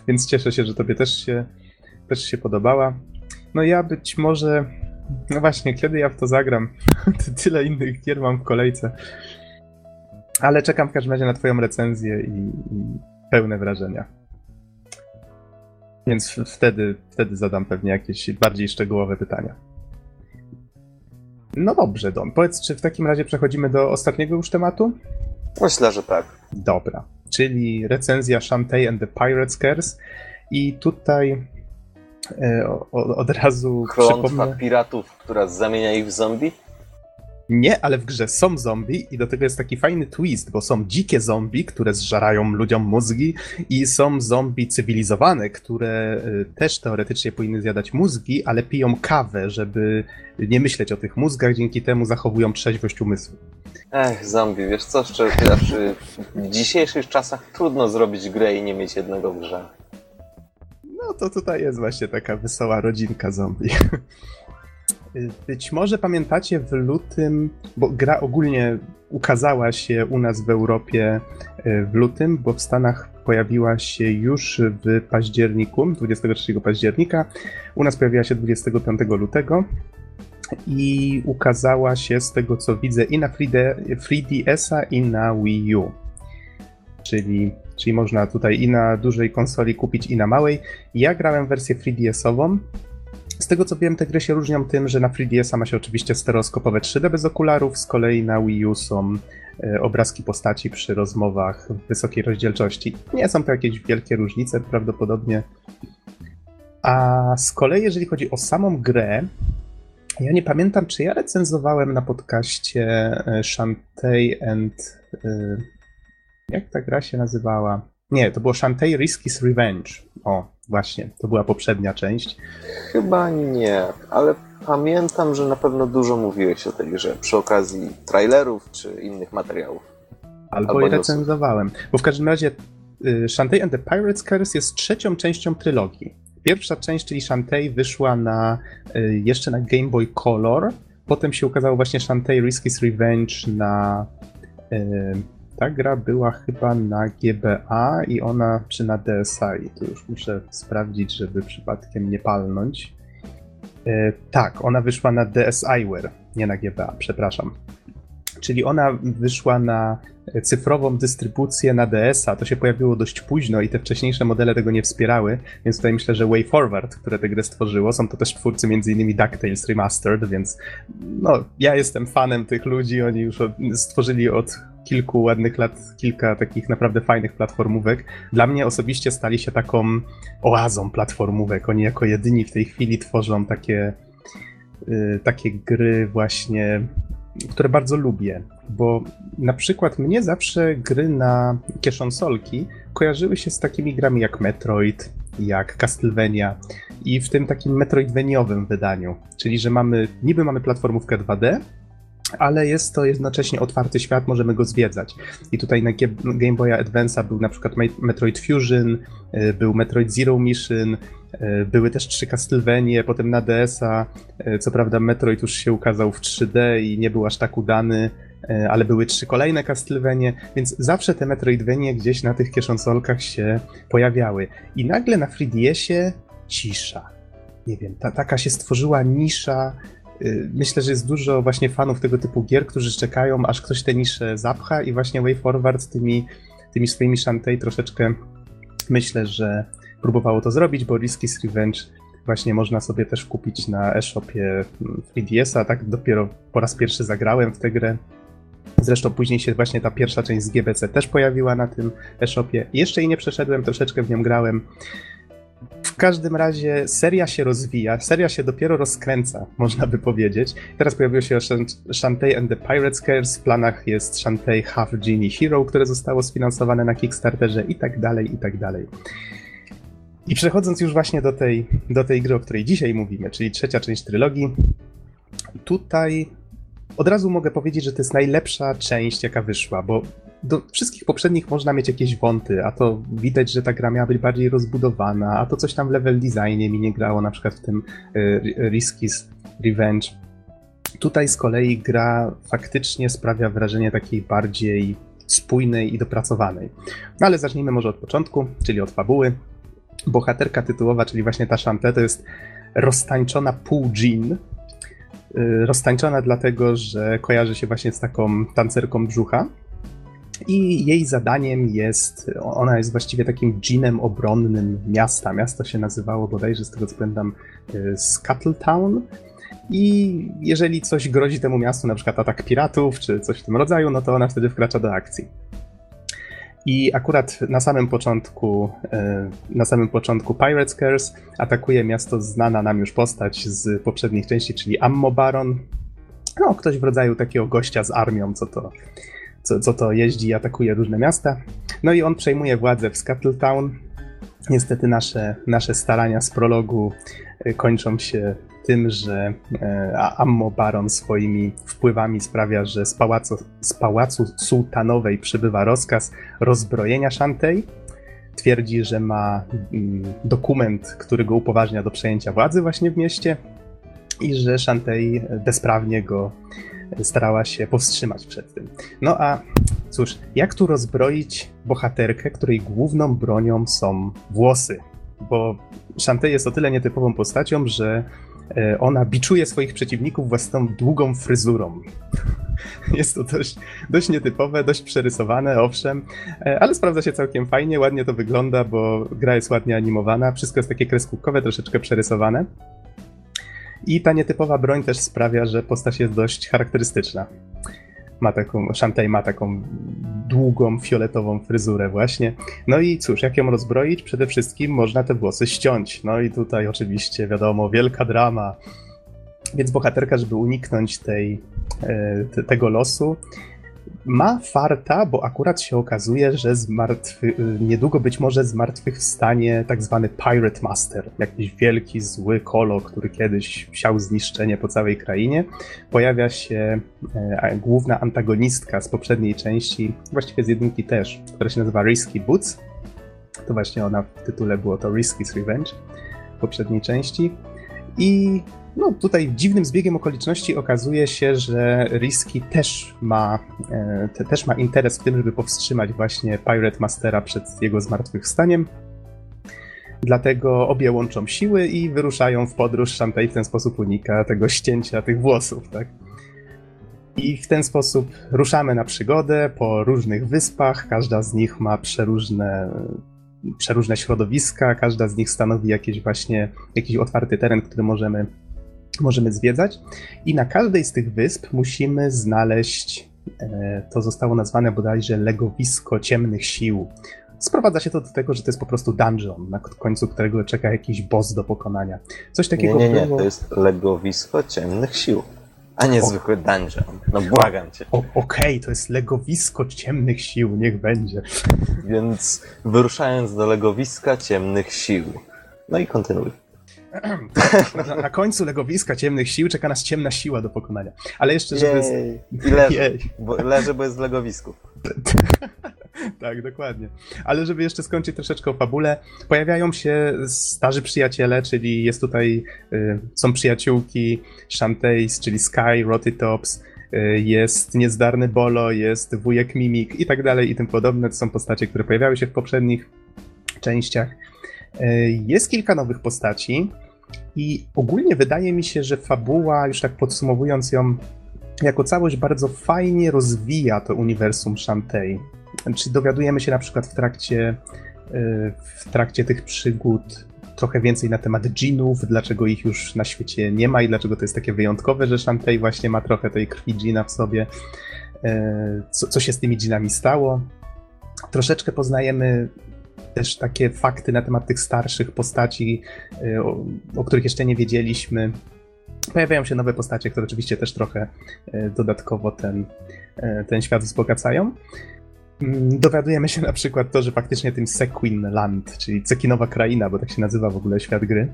Więc cieszę się, że tobie też się, też się podobała. No ja być może, no właśnie, kiedy ja w to zagram? Tyle innych gier mam w kolejce. Ale czekam w każdym razie na twoją recenzję i, i pełne wrażenia. Więc wtedy, wtedy zadam pewnie jakieś bardziej szczegółowe pytania. No dobrze, Don. Powiedz, czy w takim razie przechodzimy do ostatniego już tematu? Myślę, że tak. Dobra, czyli recenzja Shantae and the Pirate's Curse. I tutaj od razu Klątwa przypomnę... piratów, która zamienia ich w zombie? Nie, ale w grze są zombie i do tego jest taki fajny twist, bo są dzikie zombie, które zżerają ludziom mózgi i są zombie cywilizowane, które y, też teoretycznie powinny zjadać mózgi, ale piją kawę, żeby nie myśleć o tych mózgach, dzięki temu zachowują trzeźwość umysłu. Ech, zombie, wiesz co, szczerze w dzisiejszych czasach trudno zrobić grę i nie mieć jednego w grze. No to tutaj jest właśnie taka wesoła rodzinka zombie. Być może pamiętacie w lutym, bo gra ogólnie ukazała się u nas w Europie e, w lutym, bo w Stanach pojawiła się już w październiku, 23 października. U nas pojawiła się 25 lutego i ukazała się z tego co widzę i na 3D 3DS-a i na Wii U. Czyli, czyli można tutaj i na dużej konsoli kupić i na małej. Ja grałem wersję 3DS-ową. Z tego co wiem, te gry się różnią tym, że na 3DS-a ma się oczywiście stereoskopowe 3D bez okularów, z kolei na Wii U są e, obrazki postaci przy rozmowach w wysokiej rozdzielczości. Nie są to jakieś wielkie różnice prawdopodobnie. A z kolei, jeżeli chodzi o samą grę, ja nie pamiętam, czy ja recenzowałem na podcaście e, Shantae and. e, Jak ta gra się nazywała? Nie, to było Shantae Risky's Revenge. O, właśnie, to była poprzednia część. Chyba nie, ale pamiętam, że na pewno dużo mówiłeś o tej grze przy okazji trailerów czy innych materiałów. Albo, Albo je recenzowałem. Bo w każdym razie y, Shantae and the Pirate's Curse jest trzecią częścią trylogii. Pierwsza część, czyli Shantae, wyszła na, y, jeszcze na Game Boy Color. Potem się ukazało właśnie Shantae Risky's Revenge na... Ta gra była chyba na GBA i ona, czy na DSi. Tu już muszę sprawdzić, żeby przypadkiem nie palnąć. Y, Tak, ona wyszła na DSiWare, nie na GBA, przepraszam. Czyli ona wyszła na cyfrową dystrybucję na DS-a. To się pojawiło dość późno i te wcześniejsze modele tego nie wspierały, więc tutaj myślę, że WayForward, które tę grę stworzyło, są to też twórcy m.in. DuckTales Remastered, więc no, ja jestem fanem tych ludzi, oni już od, stworzyli od kilku ładnych lat kilka takich naprawdę fajnych platformówek. Dla mnie osobiście stali się taką oazą platformówek. Oni jako jedyni w tej chwili tworzą takie, y, takie gry właśnie które bardzo lubię, bo na przykład mnie zawsze gry na kieszonsolki kojarzyły się z takimi grami jak Metroid, jak Castlevania i w tym takim metroidveniowym wydaniu, czyli że mamy, niby mamy platformówkę 2D, ale jest to jednocześnie otwarty świat, możemy go zwiedzać. I tutaj na Game Boya Advance'a był na przykład Me- Metroid Fusion, y, był Metroid Zero Mission, były też trzy Castlevanie, potem na DS-a, y, co prawda Metroid już się ukazał w 3D i nie był aż tak udany, y, ale były trzy kolejne Castlevanie, więc zawsze te Metroidvanie gdzieś na tych kieszonsolkach się pojawiały. I nagle na 3DS-ie cisza. Nie wiem, ta, taka się stworzyła nisza, Myślę, że jest dużo właśnie fanów tego typu gier, którzy czekają, aż ktoś tę niszę zapcha i właśnie WayForward tymi tymi swoimi Shantae troszeczkę myślę, że próbowało to zrobić, bo Risky's Revenge właśnie można sobie też kupić na e-shopie 3DS-a, tak dopiero po raz pierwszy zagrałem w tę grę. Zresztą później się właśnie ta pierwsza część z GBC też pojawiła na tym e-shopie. Jeszcze jej nie przeszedłem, troszeczkę w nią grałem. W każdym razie seria się rozwija, seria się dopiero rozkręca, można by powiedzieć. Teraz pojawiło się Shantae and the Pirates Curse, w planach jest Shantae Half Genie Hero, które zostało sfinansowane na Kickstarterze i tak dalej, i tak dalej. I przechodząc już właśnie do tej, do tej gry, o której dzisiaj mówimy, czyli trzecia część trylogii, tutaj od razu mogę powiedzieć, że to jest najlepsza część, jaka wyszła, bo do wszystkich poprzednich można mieć jakieś wąty, a to widać, że ta gra miała być bardziej rozbudowana, a to coś tam w level designie mi nie grało, na przykład w tym y, Riskies Revenge. Tutaj z kolei gra faktycznie sprawia wrażenie takiej bardziej spójnej i dopracowanej. No ale zacznijmy może od początku, czyli od fabuły. Bohaterka tytułowa, czyli właśnie ta Shante, to jest roztańczona pół Jean, y, roztańczona dlatego, że kojarzy się właśnie z taką tancerką brzucha, i jej zadaniem jest, ona jest właściwie takim dżinem obronnym miasta. Miasto się nazywało bodajże, z tego co pamiętam, y, Scuttletown. I jeżeli coś grozi temu miastu, na przykład atak piratów czy coś w tym rodzaju, no to ona wtedy wkracza do akcji. I akurat na samym początku, y, na samym początku Pirates atakuje miasto znana nam już postać z poprzednich części, czyli Ammo Baron. No, ktoś w rodzaju takiego gościa z armią, co to co, co to jeździ i atakuje różne miasta. No i on przejmuje władzę w Scuttletown. Niestety nasze, nasze starania z prologu e, kończą się tym, że e, Ammo Baron swoimi wpływami sprawia, że z pałacu, z pałacu sułtanowej przybywa rozkaz rozbrojenia Shantej. Twierdzi, że ma mm, dokument, który go upoważnia do przejęcia władzy właśnie w mieście i że Shantej bezprawnie go starała się powstrzymać przed tym. No a cóż, jak tu rozbroić bohaterkę, której główną bronią są włosy? Bo Shantae jest o tyle nietypową postacią, że ona biczuje swoich przeciwników własną długą fryzurą. Jest to dość, dość nietypowe, dość przerysowane, owszem, e, ale sprawdza się całkiem fajnie, ładnie to wygląda, bo gra jest ładnie animowana, wszystko jest takie kreskówkowe, troszeczkę przerysowane. I ta nietypowa broń też sprawia, że postać jest dość charakterystyczna. Ma taką, Shantae ma taką długą, fioletową fryzurę właśnie. No i cóż, jak ją rozbroić? Przede wszystkim można te włosy ściąć. No i tutaj oczywiście, wiadomo, wielka drama. Więc bohaterka, żeby uniknąć tej, e, te, tego losu, ma farta, bo akurat się okazuje, że zmartwy, niedługo być może zmartwychwstanie tak zwany Pirate Master, jakiś wielki, zły kolo, który kiedyś siał zniszczenie po całej krainie. Pojawia się e, główna antagonistka z poprzedniej części, właściwie z jedynki też, która się nazywa Risky Boots. To właśnie ona w tytule było to Risky's Revenge w poprzedniej części. I no tutaj dziwnym zbiegiem okoliczności okazuje się, że Risky też ma, e, te, też ma interes w tym, żeby powstrzymać właśnie Pirate Mastera przed jego zmartwychwstaniem. Dlatego obie łączą siły i wyruszają w podróż. Shantae w ten sposób unika tego ścięcia tych włosów, tak? I w ten sposób ruszamy na przygodę po różnych wyspach. Każda z nich ma przeróżne, przeróżne środowiska, każda z nich stanowi jakiś właśnie jakiś otwarty teren, który możemy możemy zwiedzać i na każdej z tych wysp musimy znaleźć, e, to zostało nazwane bodajże legowisko ciemnych sił. Sprowadza się to do tego, że to jest po prostu dungeon, na końcu którego czeka jakiś boss do pokonania. Coś takiego Nie, nie, nie, było... to jest legowisko ciemnych sił, a nie o... zwykły dungeon. No błagam cię. Okej, okay, to jest legowisko ciemnych sił, niech będzie. Więc wyruszając do legowiska ciemnych sił. No i kontynuuj. Na, na, końcu legowiska ciemnych sił czeka nas ciemna siła do pokonania. Ale jeszcze, żeby... Jej. I leży, Jej. Bo, leży, bo jest w legowisku. tak, dokładnie. Ale żeby jeszcze skończyć troszeczkę o fabule, pojawiają się starzy przyjaciele, czyli jest tutaj, y, są przyjaciółki Shantae's, czyli Sky, Rotytops, y, jest niezdarny Bolo, jest wujek Mimik i tak dalej i tym podobne. To są postacie, które pojawiały się w poprzednich częściach. E, jest kilka nowych postaci i ogólnie wydaje mi się, że fabuła, już tak podsumowując ją, jako całość bardzo fajnie rozwija to uniwersum Shantae. Czy dowiadujemy się na przykład w trakcie, w trakcie tych przygód trochę więcej na temat dżinów, dlaczego ich już na świecie nie ma i dlaczego to jest takie wyjątkowe, że Shantae właśnie ma trochę tej krwi dżina w sobie. Co, co się z tymi dżinami stało. Troszeczkę poznajemy też takie fakty na temat tych starszych postaci, o, o których jeszcze nie wiedzieliśmy. Pojawiają się nowe postacie, które oczywiście też trochę e, dodatkowo ten, e, ten świat wzbogacają. Mm, dowiadujemy się na przykład to, że faktycznie tym Sequin Land, czyli Cekinowa kraina, bo tak się nazywa w ogóle świat gry,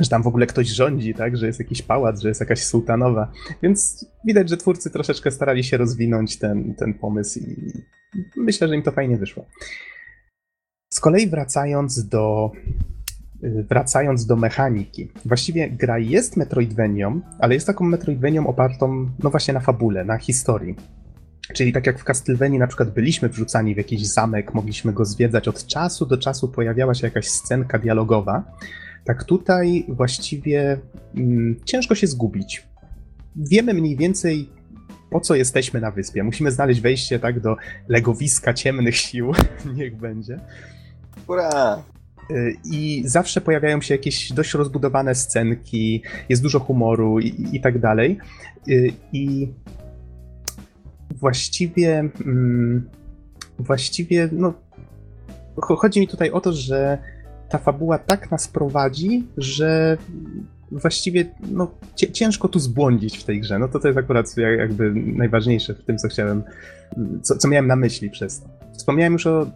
że tam w ogóle ktoś rządzi, tak, że jest jakiś pałac, że jest jakaś sułtanowa, więc widać, że twórcy troszeczkę starali się rozwinąć ten, ten pomysł i myślę, że im to fajnie wyszło. Z kolei wracając do Y, wracając do mechaniki. Właściwie gra jest Metroidvanią, ale jest taką Metroidvanią opartą, no właśnie na fabule, na historii. Czyli tak jak w Castlevanii na przykład byliśmy wrzucani w jakiś zamek, mogliśmy go zwiedzać, od czasu do czasu pojawiała się jakaś scenka dialogowa, tak tutaj właściwie mm, ciężko się zgubić. Wiemy mniej więcej po co jesteśmy na wyspie. Musimy znaleźć wejście tak do legowiska ciemnych sił, niech będzie. Ura! I zawsze pojawiają się jakieś dość rozbudowane scenki, jest dużo humoru i, i tak dalej. I właściwie, mm, właściwie, no, chodzi mi tutaj o to, że ta fabuła tak nas prowadzi, że właściwie no, ciężko tu zbłądzić w tej grze. No to to jest akurat jakby najważniejsze w tym, co chciałem, co, co miałem na myśli przez to. Wspomniałem już o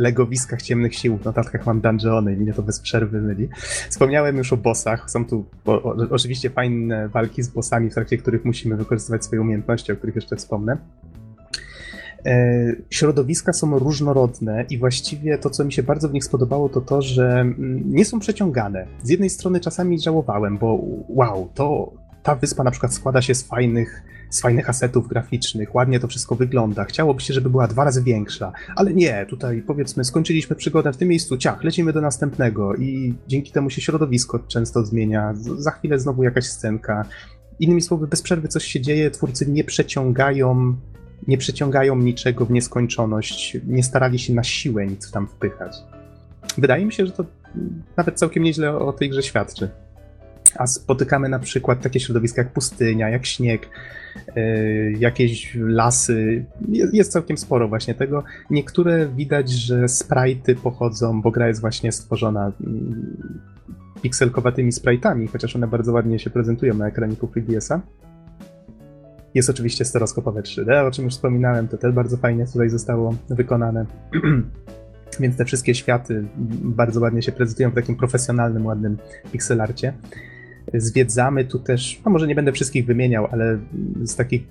legowiskach ciemnych sił. W notatkach mam dungeony i mnie to bez przerwy myli. Wspomniałem już o bossach. Są tu o, oczywiście fajne walki z bossami, w trakcie których musimy wykorzystywać swoje umiejętności, o których jeszcze wspomnę. E, środowiska są różnorodne i właściwie to, co mi się bardzo w nich spodobało, to to, że mm, nie są przeciągane. Z jednej strony czasami żałowałem, bo wow, to ta wyspa na przykład składa się z fajnych z fajnych asetów graficznych, ładnie to wszystko wygląda. Chciałoby się, żeby była dwa razy większa, ale nie, tutaj powiedzmy, skończyliśmy przygodę w tym miejscu, ciach, lecimy do następnego i dzięki temu się środowisko często zmienia. Za chwilę znowu jakaś scenka. Innymi słowy, bez przerwy coś się dzieje, twórcy nie przeciągają nie przeciągają niczego w nieskończoność, nie starali się na siłę nic tam wpychać. Wydaje mi się, że to nawet całkiem nieźle o tej grze świadczy a spotykamy na przykład takie środowiska jak pustynia, jak śnieg, yy, jakieś lasy. Jest całkiem sporo właśnie tego. Niektóre widać, że sprite'y pochodzą, bo gra jest właśnie stworzona yy, pikselkowatymi sprite'ami, chociaż one bardzo ładnie się prezentują na ekraniku 3DS-a. Jest oczywiście stereoskopowe 3D, o czym już wspominałem, to też bardzo fajnie tutaj zostało wykonane. Więc te wszystkie światy bardzo ładnie się prezentują w takim profesjonalnym, ładnym pixelarcie. Zwiedzamy tu też, no może nie będę wszystkich wymieniał, ale z takich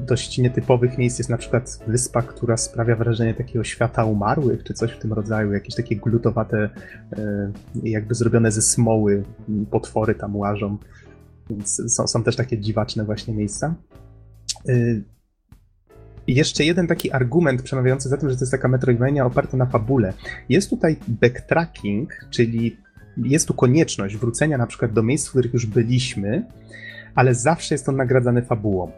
dość nietypowych miejsc jest na przykład wyspa, która sprawia wrażenie takiego świata umarłych, czy coś w tym rodzaju, jakieś takie glutowate, e, jakby zrobione ze smoły potwory tam łażą. Więc są, są też takie dziwaczne właśnie miejsca. E, jeszcze jeden taki argument przemawiający za tym, że to jest taka Metroidvania oparta na fabule. Jest tutaj backtracking, czyli jest tu konieczność wrócenia na przykład do miejsc, w których już byliśmy, ale zawsze jest on nagradzany fabułą.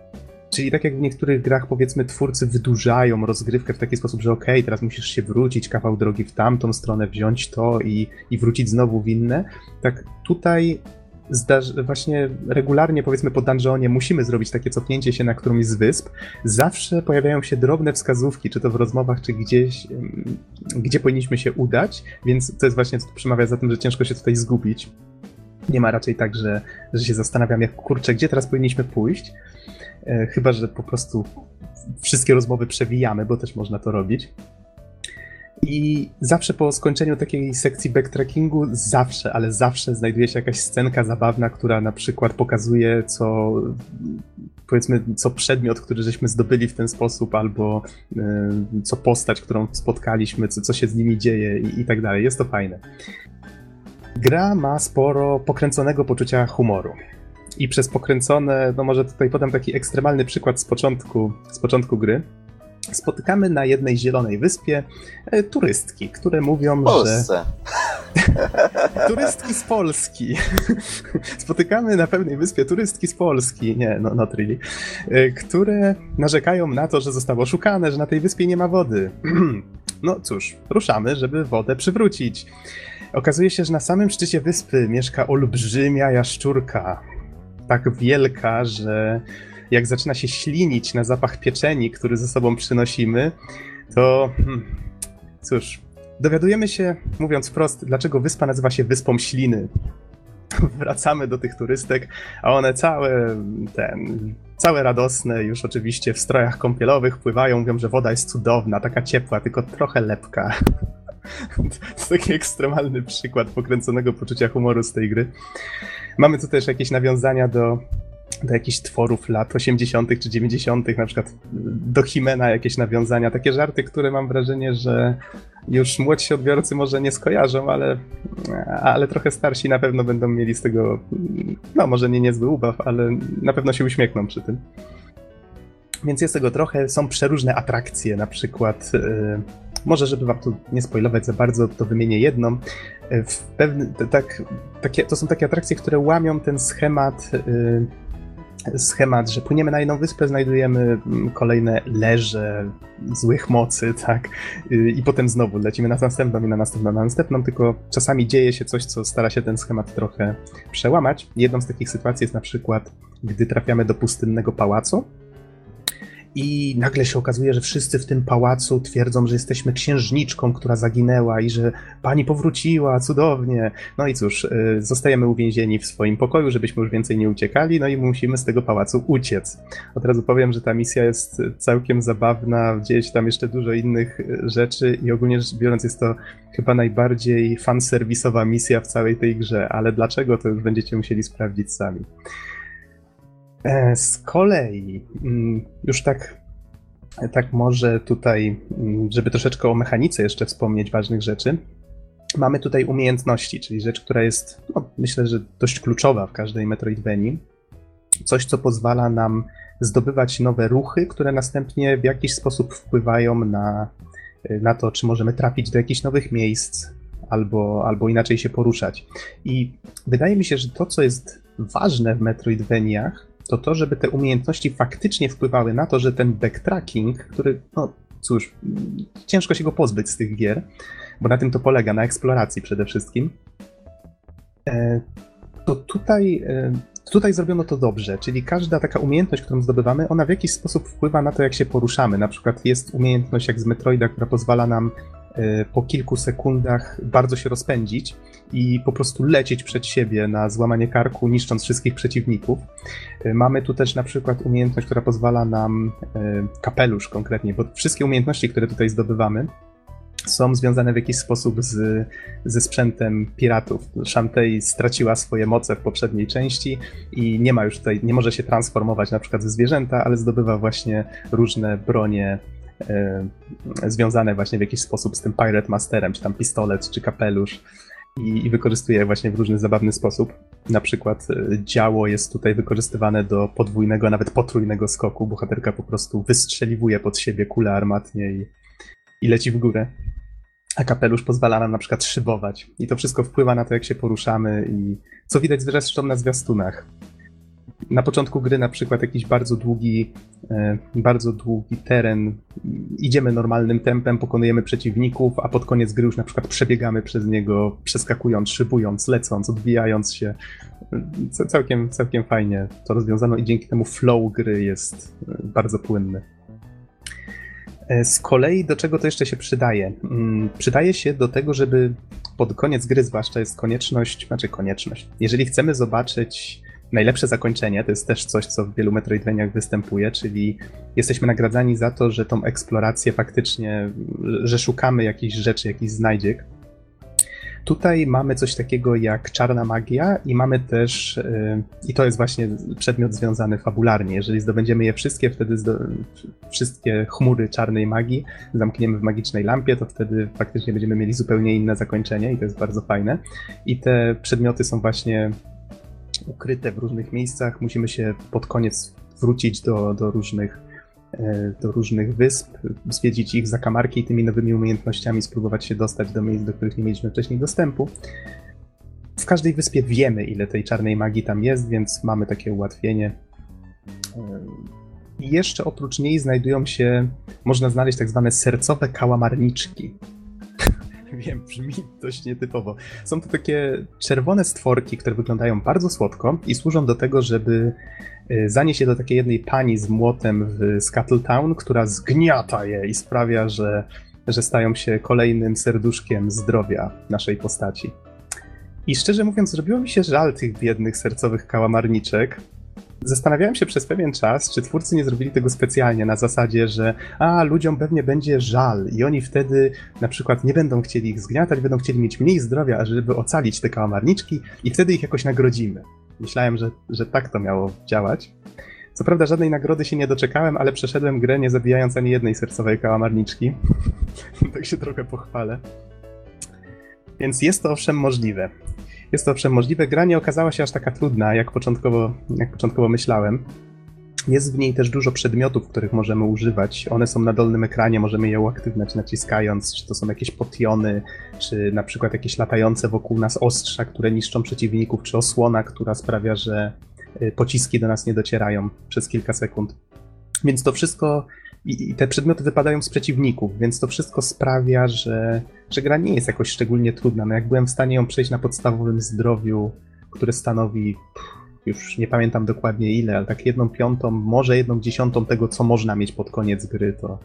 Czyli tak jak w niektórych grach, powiedzmy, twórcy wydłużają rozgrywkę w taki sposób, że okej, okay, teraz musisz się wrócić kawał drogi w tamtą stronę, wziąć to i, i wrócić znowu w inne. Tak tutaj zdarzy, właśnie regularnie, powiedzmy po dungeonie, musimy zrobić takie cofnięcie się na którąś z wysp, zawsze pojawiają się drobne wskazówki, czy to w rozmowach, czy gdzieś, gdzie powinniśmy się udać, więc to jest właśnie, co przemawia za tym, że ciężko się tutaj zgubić. Nie ma raczej tak, że, że się zastanawiam, jak kurczę, gdzie teraz powinniśmy pójść. E, chyba, że po prostu wszystkie rozmowy przewijamy, bo też można to robić. I zawsze po skończeniu takiej sekcji backtrackingu, zawsze, ale zawsze znajduje się jakaś scenka zabawna, która na przykład pokazuje, co powiedzmy, co przedmiot, który żeśmy zdobyli w ten sposób, albo y, co postać, którą spotkaliśmy, co, co się z nimi dzieje i, i tak dalej. Jest to fajne. Gra ma sporo pokręconego poczucia humoru. I przez pokręcone, no może tutaj podam taki ekstremalny przykład z początku, z początku gry spotykamy na jednej zielonej wyspie e, turystki, które mówią, Polsce. że. turystki z Polski. Spotykamy na pewnej wyspie turystki z Polski, nie, no not really, y, które narzekają na to, że zostało oszukane, że na tej wyspie nie ma wody. no cóż, ruszamy, żeby wodę przywrócić. Okazuje się, że na samym szczycie wyspy mieszka olbrzymia jaszczurka. Tak wielka, że jak zaczyna się ślinić na zapach pieczeni, który ze sobą przynosimy, to hmm, cóż, dowiadujemy się, mówiąc wprost, dlaczego wyspa nazywa się Wyspą Śliny. Wracamy do tych turystek, a one całe ten, całe radosne, już oczywiście w strojach kąpielowych pływają, mówią, że woda jest cudowna, taka ciepła, tylko trochę lepka. To taki ekstremalny przykład pokręconego poczucia humoru z tej gry. Mamy tu też jakieś nawiązania do do jakichś tworów lat 80. czy 90., na przykład do Himena jakieś nawiązania, takie żarty, które mam wrażenie, że już młodsi odbiorcy może nie skojarzą, ale, ale trochę starsi na pewno będą mieli z tego, no może nie niezły ubaw, ale na pewno się uśmiechną przy tym. Więc jest tego trochę, są przeróżne atrakcje, na przykład, yy, może żeby wam tu nie spoilować za bardzo, to wymienię jedną. Yy, pewny, tak, takie, to są takie atrakcje, które łamią ten schemat yy, schemat, że płyniemy na jedną wyspę, znajdujemy mm, kolejne leże złych mocy, tak, y, i potem znowu lecimy na następną i na następną, na następną, tylko czasami dzieje się coś, co stara się ten schemat trochę przełamać. Jedną z takich sytuacji jest na przykład, gdy trafiamy do pustynnego pałacu, i nagle się okazuje, że wszyscy w tym pałacu twierdzą, że jesteśmy księżniczką, która zaginęła i że pani powróciła, cudownie. No i cóż, y, zostajemy uwięzieni w swoim pokoju, żebyśmy już więcej nie uciekali, no i musimy z tego pałacu uciec. Od razu powiem, że ta misja jest całkiem zabawna, dzieje się tam jeszcze dużo innych y, rzeczy i ogólnie rzecz biorąc jest to chyba najbardziej fanserwisowa misja w całej tej grze, ale dlaczego to już będziecie musieli sprawdzić sami. E, z kolei, mm, już tak, tak może tutaj, mm, żeby troszeczkę o mechanice jeszcze wspomnieć ważnych rzeczy, mamy tutaj umiejętności, czyli rzecz, która jest, no, myślę, że dość kluczowa w każdej Metroidvanii. Coś, co pozwala nam zdobywać nowe ruchy, które następnie w jakiś sposób wpływają na, na to, czy możemy trafić do jakichś nowych miejsc, albo, albo inaczej się poruszać. I wydaje mi się, że to, co jest ważne w Metroidvaniach, to to, żeby te umiejętności faktycznie wpływały na to, że ten backtracking, który, no cóż, ciężko się go pozbyć z tych gier, bo na tym to polega, na eksploracji przede wszystkim, e, to tutaj, e, tutaj zrobiono to dobrze, czyli każda taka umiejętność, którą zdobywamy, ona w jakiś sposób wpływa na to, jak się poruszamy. Na przykład jest umiejętność jak z Metroida, która pozwala nam po kilku sekundach bardzo się rozpędzić i po prostu lecieć przed siebie na złamanie karku, niszcząc wszystkich przeciwników. E, mamy tu też na przykład umiejętność, która pozwala nam, e, kapelusz konkretnie, bo wszystkie umiejętności, które tutaj zdobywamy, są związane w jakiś sposób z, ze sprzętem piratów. Shantae straciła swoje moce w poprzedniej części i nie ma już tutaj, nie może się transformować na przykład ze zwierzęta, ale zdobywa właśnie różne bronie związane właśnie w jakiś sposób z tym Pirate Masterem, czy tam pistolet, czy kapelusz i, i wykorzystuje je właśnie w różny zabawny sposób. Na przykład e, działo jest tutaj wykorzystywane do podwójnego, nawet potrójnego skoku. Bohaterka po prostu wystrzeliwuje pod siebie kule armatnie i, i leci w górę. A kapelusz pozwala nam na przykład szybować. I to wszystko wpływa na to, jak się poruszamy i co widać zresztą na zwiastunach na początku gry na przykład jakiś bardzo długi, e, bardzo długi teren, idziemy normalnym tempem, pokonujemy przeciwników, a pod koniec gry już na przykład przebiegamy przez niego, przeskakując, szybując, lecąc, odbijając się. Całkiem, całkiem fajnie to rozwiązano i dzięki temu flow gry jest e, bardzo płynny. E, z kolei do czego to jeszcze się przydaje? Mm, przydaje się do tego, żeby pod koniec gry zwłaszcza jest konieczność, znaczy konieczność. Jeżeli chcemy zobaczyć najlepsze zakończenie to jest też coś, co w wielu Metroidvaniach występuje, czyli jesteśmy nagradzani za to, że tą eksplorację faktycznie, że szukamy jakichś rzeczy, jakichś znajdziek. Tutaj mamy coś takiego jak czarna magia i mamy też, yy, i to jest właśnie przedmiot związany fabularnie. Jeżeli zdobędziemy je wszystkie, wtedy wszystkie chmury czarnej magii zamkniemy w magicznej lampie, to wtedy faktycznie będziemy mieli zupełnie inne zakończenie i to jest bardzo fajne. I te przedmioty są właśnie ukryte w różnych miejscach. Musimy się pod koniec wrócić do, do różnych e, do różnych wysp, zwiedzić ich zakamarki tymi nowymi umiejętnościami, spróbować się dostać do miejsc, do których nie mieliśmy wcześniej dostępu. W każdej wyspie wiemy, ile tej czarnej magii tam jest, więc mamy takie ułatwienie. I jeszcze oprócz niej znajdują się, można znaleźć tak zwane sercowe kałamarniczki. Wiem, brzmi dość nietypowo. Są to takie czerwone stworki, które wyglądają bardzo słodko i służą do tego, żeby y, zanieść je do takiej jednej pani z młotem w Scuttletown, która zgniata je i sprawia, że, że stają się kolejnym serduszkiem zdrowia naszej postaci. I szczerze mówiąc, zrobiło mi się żal tych biednych sercowych kałamarniczek, Zastanawiałem się przez pewien czas, czy twórcy nie zrobili tego specjalnie na zasadzie, że a ludziom pewnie będzie żal i oni wtedy na przykład nie będą chcieli ich zgniatać, będą chcieli mieć mniej zdrowia, żeby ocalić te kałamarniczki i wtedy ich jakoś nagrodzimy. Myślałem, że, że tak to miało działać. Co prawda żadnej nagrody się nie doczekałem, ale przeszedłem grę nie zabijając ani jednej sercowej kałamarniczki. tak się trochę pochwalę. Więc jest to owszem możliwe. Jest to owszem możliwe. Gra nie okazała się aż taka trudna, jak początkowo, jak początkowo myślałem. Jest w niej też dużo przedmiotów, których możemy używać. One są na dolnym ekranie, możemy je uaktywniać naciskając, czy to są jakieś potiony, czy na przykład jakieś latające wokół nas ostrza, które niszczą przeciwników, czy osłona, która sprawia, że y, pociski do nas nie docierają przez kilka sekund. Więc to wszystko i, te przedmioty wypadają z przeciwników, więc to wszystko sprawia, że, że gra nie jest jakoś szczególnie trudna. No jak byłem w stanie ją przejść na podstawowym zdrowiu, które stanowi, już nie pamiętam dokładnie ile, ale tak jedną piątą, może jedną dziesiątą tego, co można mieć pod koniec gry, to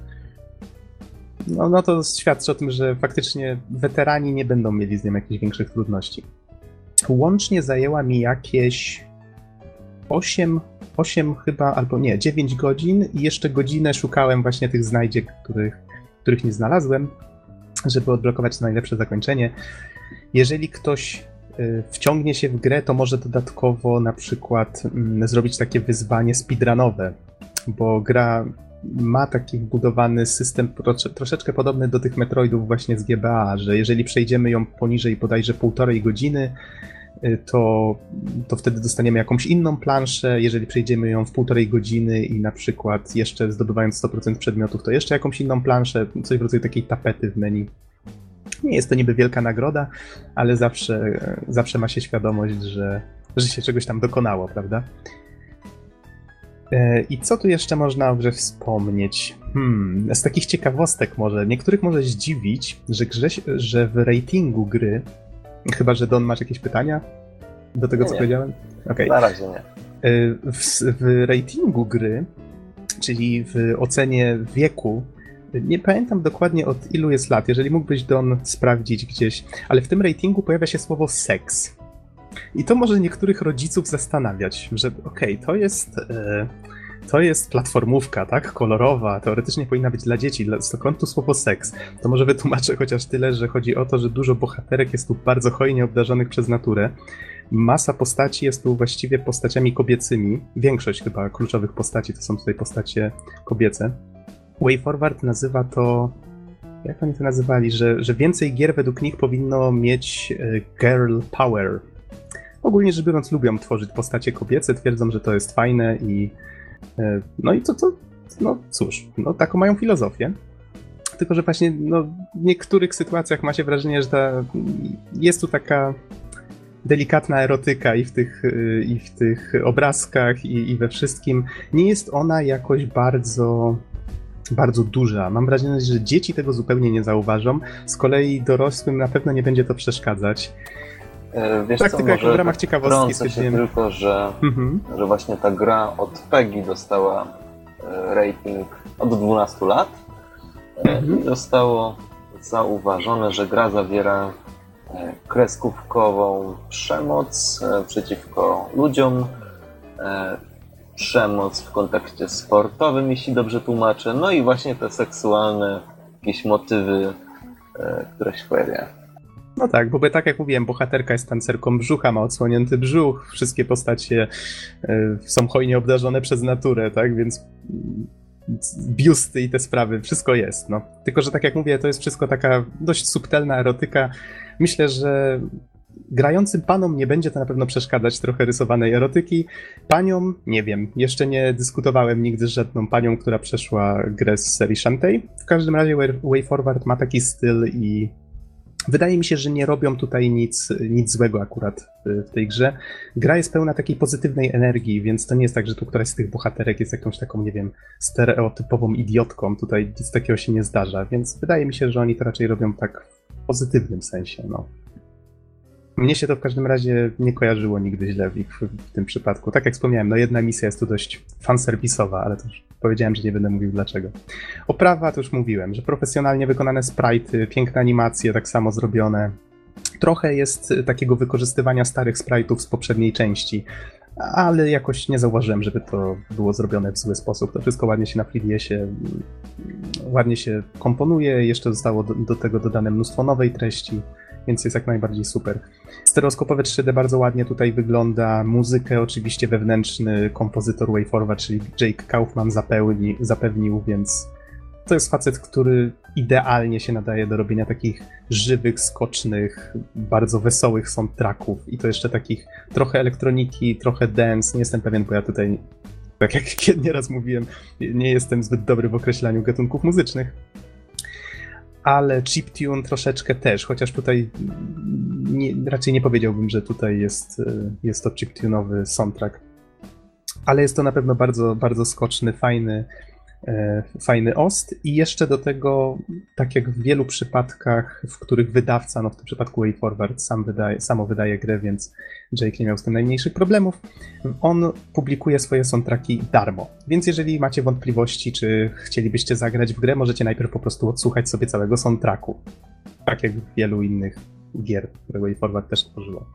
no, no to świadczy o tym, że faktycznie weterani nie będą mieli z nią jakichś większych trudności. Łącznie zajęła mi jakieś 8 8 chyba, albo nie, 9 godzin i jeszcze godzinę szukałem właśnie tych znajdziek, których, których nie znalazłem, żeby odblokować najlepsze zakończenie. Jeżeli ktoś y, wciągnie się w grę, to może dodatkowo na przykład mm, zrobić takie wyzwanie speedrunowe, bo gra ma taki wbudowany system troszeczkę podobny do tych Metroidów właśnie z GBA, że jeżeli przejdziemy ją poniżej bodajże półtorej godziny, to, to wtedy dostaniemy jakąś inną planszę. Jeżeli przejdziemy ją w półtorej godziny i na przykład jeszcze zdobywając 100% przedmiotów, to jeszcze jakąś inną planszę, coś w rodzaju takiej tapety w menu. Nie jest to niby wielka nagroda, ale zawsze, zawsze ma się świadomość, że, że się czegoś tam dokonało, prawda? E, I co tu jeszcze można o grze wspomnieć? Hmm, z takich ciekawostek może. Niektórych może zdziwić, że, grze, że w ratingu gry Chyba, że Don, masz jakieś pytania do tego, nie, co nie. powiedziałem? Okay. Na razie nie. Y, w, w ratingu gry, czyli w ocenie wieku, nie pamiętam dokładnie od ilu jest lat, jeżeli mógłbyś Don sprawdzić gdzieś, ale w tym ratingu pojawia się słowo seks. I to może niektórych rodziców zastanawiać, że okej, okay, to jest. E, to jest platformówka, tak? Kolorowa, teoretycznie powinna być dla dzieci. Skąd tu słowo seks? To może wytłumaczę chociaż tyle, że chodzi o to, że dużo bohaterek jest tu bardzo hojnie obdarzonych przez naturę. Masa postaci jest tu właściwie postaciami kobiecymi. Większość chyba kluczowych postaci to są tutaj postacie kobiece. Way Forward nazywa to jak oni to nazywali, że, że więcej gier według nich powinno mieć e, girl power. Ogólnie rzecz biorąc, lubią tworzyć postacie kobiece, twierdzą, że to jest fajne i no i to, to no cóż, no taką mają filozofię. Tylko, że właśnie no, w niektórych sytuacjach ma się wrażenie, że ta, jest tu taka delikatna erotyka i w tych, y, i w tych obrazkach, i, i we wszystkim. Nie jest ona jakoś bardzo bardzo duża. Mam wrażenie, że dzieci tego zupełnie nie zauważą. Z kolei dorosłym na pewno nie będzie to przeszkadzać. E, wiesz tak, co, tylko jak w ramach ciekawostki się tylko, że, mhm. że właśnie ta gra od PEGI dostała e, rating od 12 lat. E, mhm. Zostało zauważone, że gra zawiera kreskówkową przemoc przeciwko ludziom, przemoc w kontekście sportowym, jeśli dobrze tłumaczę, no i właśnie te seksualne jakieś motywy, które się pojawiają. No tak, bo tak jak mówiłem, bohaterka jest tancerką brzucha, ma odsłonięty brzuch, wszystkie postacie e, są hojnie obdarzone przez naturę, tak, więc biusty i te sprawy, wszystko jest, no. Tylko, że tak jak mówię, to jest wszystko taka dość subtelna erotyka. Myślę, że grającym panom nie będzie to na pewno przeszkadzać trochę rysowanej erotyki. Paniom, nie wiem, jeszcze nie dyskutowałem nigdy z żadną panią, która przeszła grę z serii Shantae. W każdym razie Way Forward ma taki styl i Wydaje mi się, że nie robią tutaj nic, nic złego akurat w tej grze. Gra jest pełna takiej pozytywnej energii, więc to nie jest tak, że tu któraś z tych bohaterek jest jakąś taką, nie wiem, stereotypową idiotką. Tutaj nic takiego się nie zdarza, więc wydaje mi się, że oni to raczej robią tak w pozytywnym sensie. No. Mnie się to w każdym razie nie kojarzyło nigdy źle w, w, tym przypadku. Tak jak wspomniałem, no jedna misja jest tu dość fanserwisowa, ale już powiedziałem, że nie będę mówił dlaczego. Oprawa to już mówiłem, że profesjonalnie wykonane sprite'y, piękne animacje tak samo zrobione. Trochę jest takiego wykorzystywania starych sprite'ów z poprzedniej części, ale jakoś nie zauważyłem, żeby to było zrobione w zły sposób. To wszystko ładnie się na 3 ładnie się komponuje, jeszcze zostało do, do tego dodane mnóstwo nowej treści więc jest jak najbardziej super. Stereoskopowe 3D bardzo ładnie tutaj wygląda. Muzykę oczywiście wewnętrzny kompozytor WayForward, czyli Jake Kaufman zapełni, zapewnił, więc to jest facet, który idealnie się nadaje do robienia takich żywych, skocznych, bardzo wesołych soundtracków i to jeszcze takich trochę elektroniki, trochę dance. Nie jestem pewien, bo ja tutaj, tak jak nieraz mówiłem, nie jestem zbyt dobry w określaniu gatunków muzycznych ale chiptune troszeczkę też, chociaż tutaj nie, raczej nie powiedziałbym, że tutaj jest, jest to chiptune'owy soundtrack. Ale jest to na pewno bardzo, bardzo skoczny, fajny, E, fajny ost i jeszcze do tego, tak jak w wielu przypadkach, w których wydawca, no w tym przypadku WayForward sam wydaje, samo wydaje grę, więc Jake nie miał z tym najmniejszych problemów, on publikuje swoje soundtracki darmo. Więc jeżeli macie wątpliwości, czy chcielibyście zagrać w grę, możecie najpierw po prostu odsłuchać sobie całego soundtracku. Tak jak w wielu innych gier, które WayForward też tworzyło.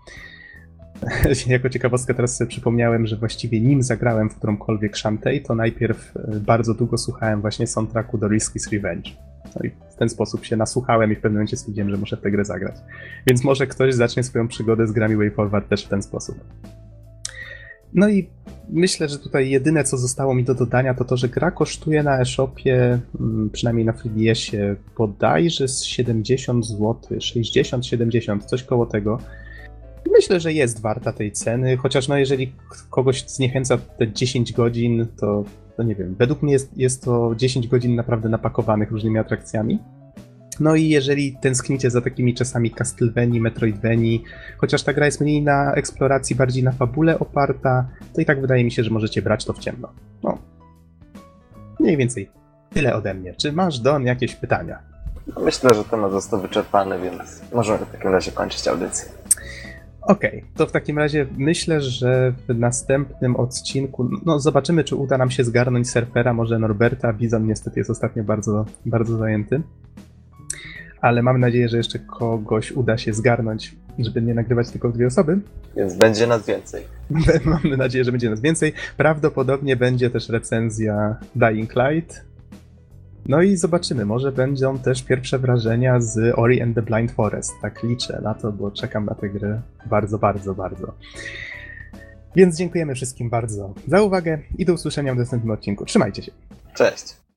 jako ciekawostkę teraz sobie przypomniałem, że właściwie nim zagrałem w którąkolwiek Shantae, to najpierw e, bardzo długo słuchałem właśnie soundtracku do Risky's Revenge. No i w ten sposób się nasłuchałem i w pewnym momencie stwierdziłem, że muszę w tę grę zagrać. Więc może ktoś zacznie swoją przygodę z grami Way Forward też w ten sposób. No i myślę, że tutaj jedyne co zostało mi do dodania to to, że gra kosztuje na e-shopie, mm, przynajmniej na FreeBSie, bodajże z 70 zł, 60-70, coś koło tego. Myślę, że jest warta tej ceny, chociaż no jeżeli kogoś zniechęca te 10 godzin, to, to nie wiem. Według mnie jest, jest to 10 godzin naprawdę napakowanych różnymi atrakcjami. No i jeżeli tęsknicie za takimi czasami Castlevanii, Metroidvanii, chociaż ta gra jest mniej na eksploracji, bardziej na fabule oparta, to i tak wydaje mi się, że możecie brać to w ciemno. No. Mniej więcej tyle ode mnie. Czy masz, Don, jakieś pytania? Myślę, że temat został wyczerpany, więc możemy w takim razie kończyć audycję. Okej, okay, to w takim razie myślę, że w następnym odcinku, no zobaczymy, czy uda nam się zgarnąć surfera, może Norberta. Bizon niestety jest ostatnio bardzo, bardzo zajęty. Ale mam nadzieję, że jeszcze kogoś uda się zgarnąć, żeby nie nagrywać tylko dwie osoby. Więc będzie nas więcej. Mamy nadzieję, że będzie nas więcej. Prawdopodobnie będzie też recenzja Dying Light, no i zobaczymy, może będą też pierwsze wrażenia z Ori and the Blind Forest. Tak liczę na to, bo czekam na tę grę bardzo, bardzo, bardzo. Więc dziękujemy wszystkim bardzo za uwagę i do usłyszenia w następnym odcinku. Trzymajcie się. Cześć.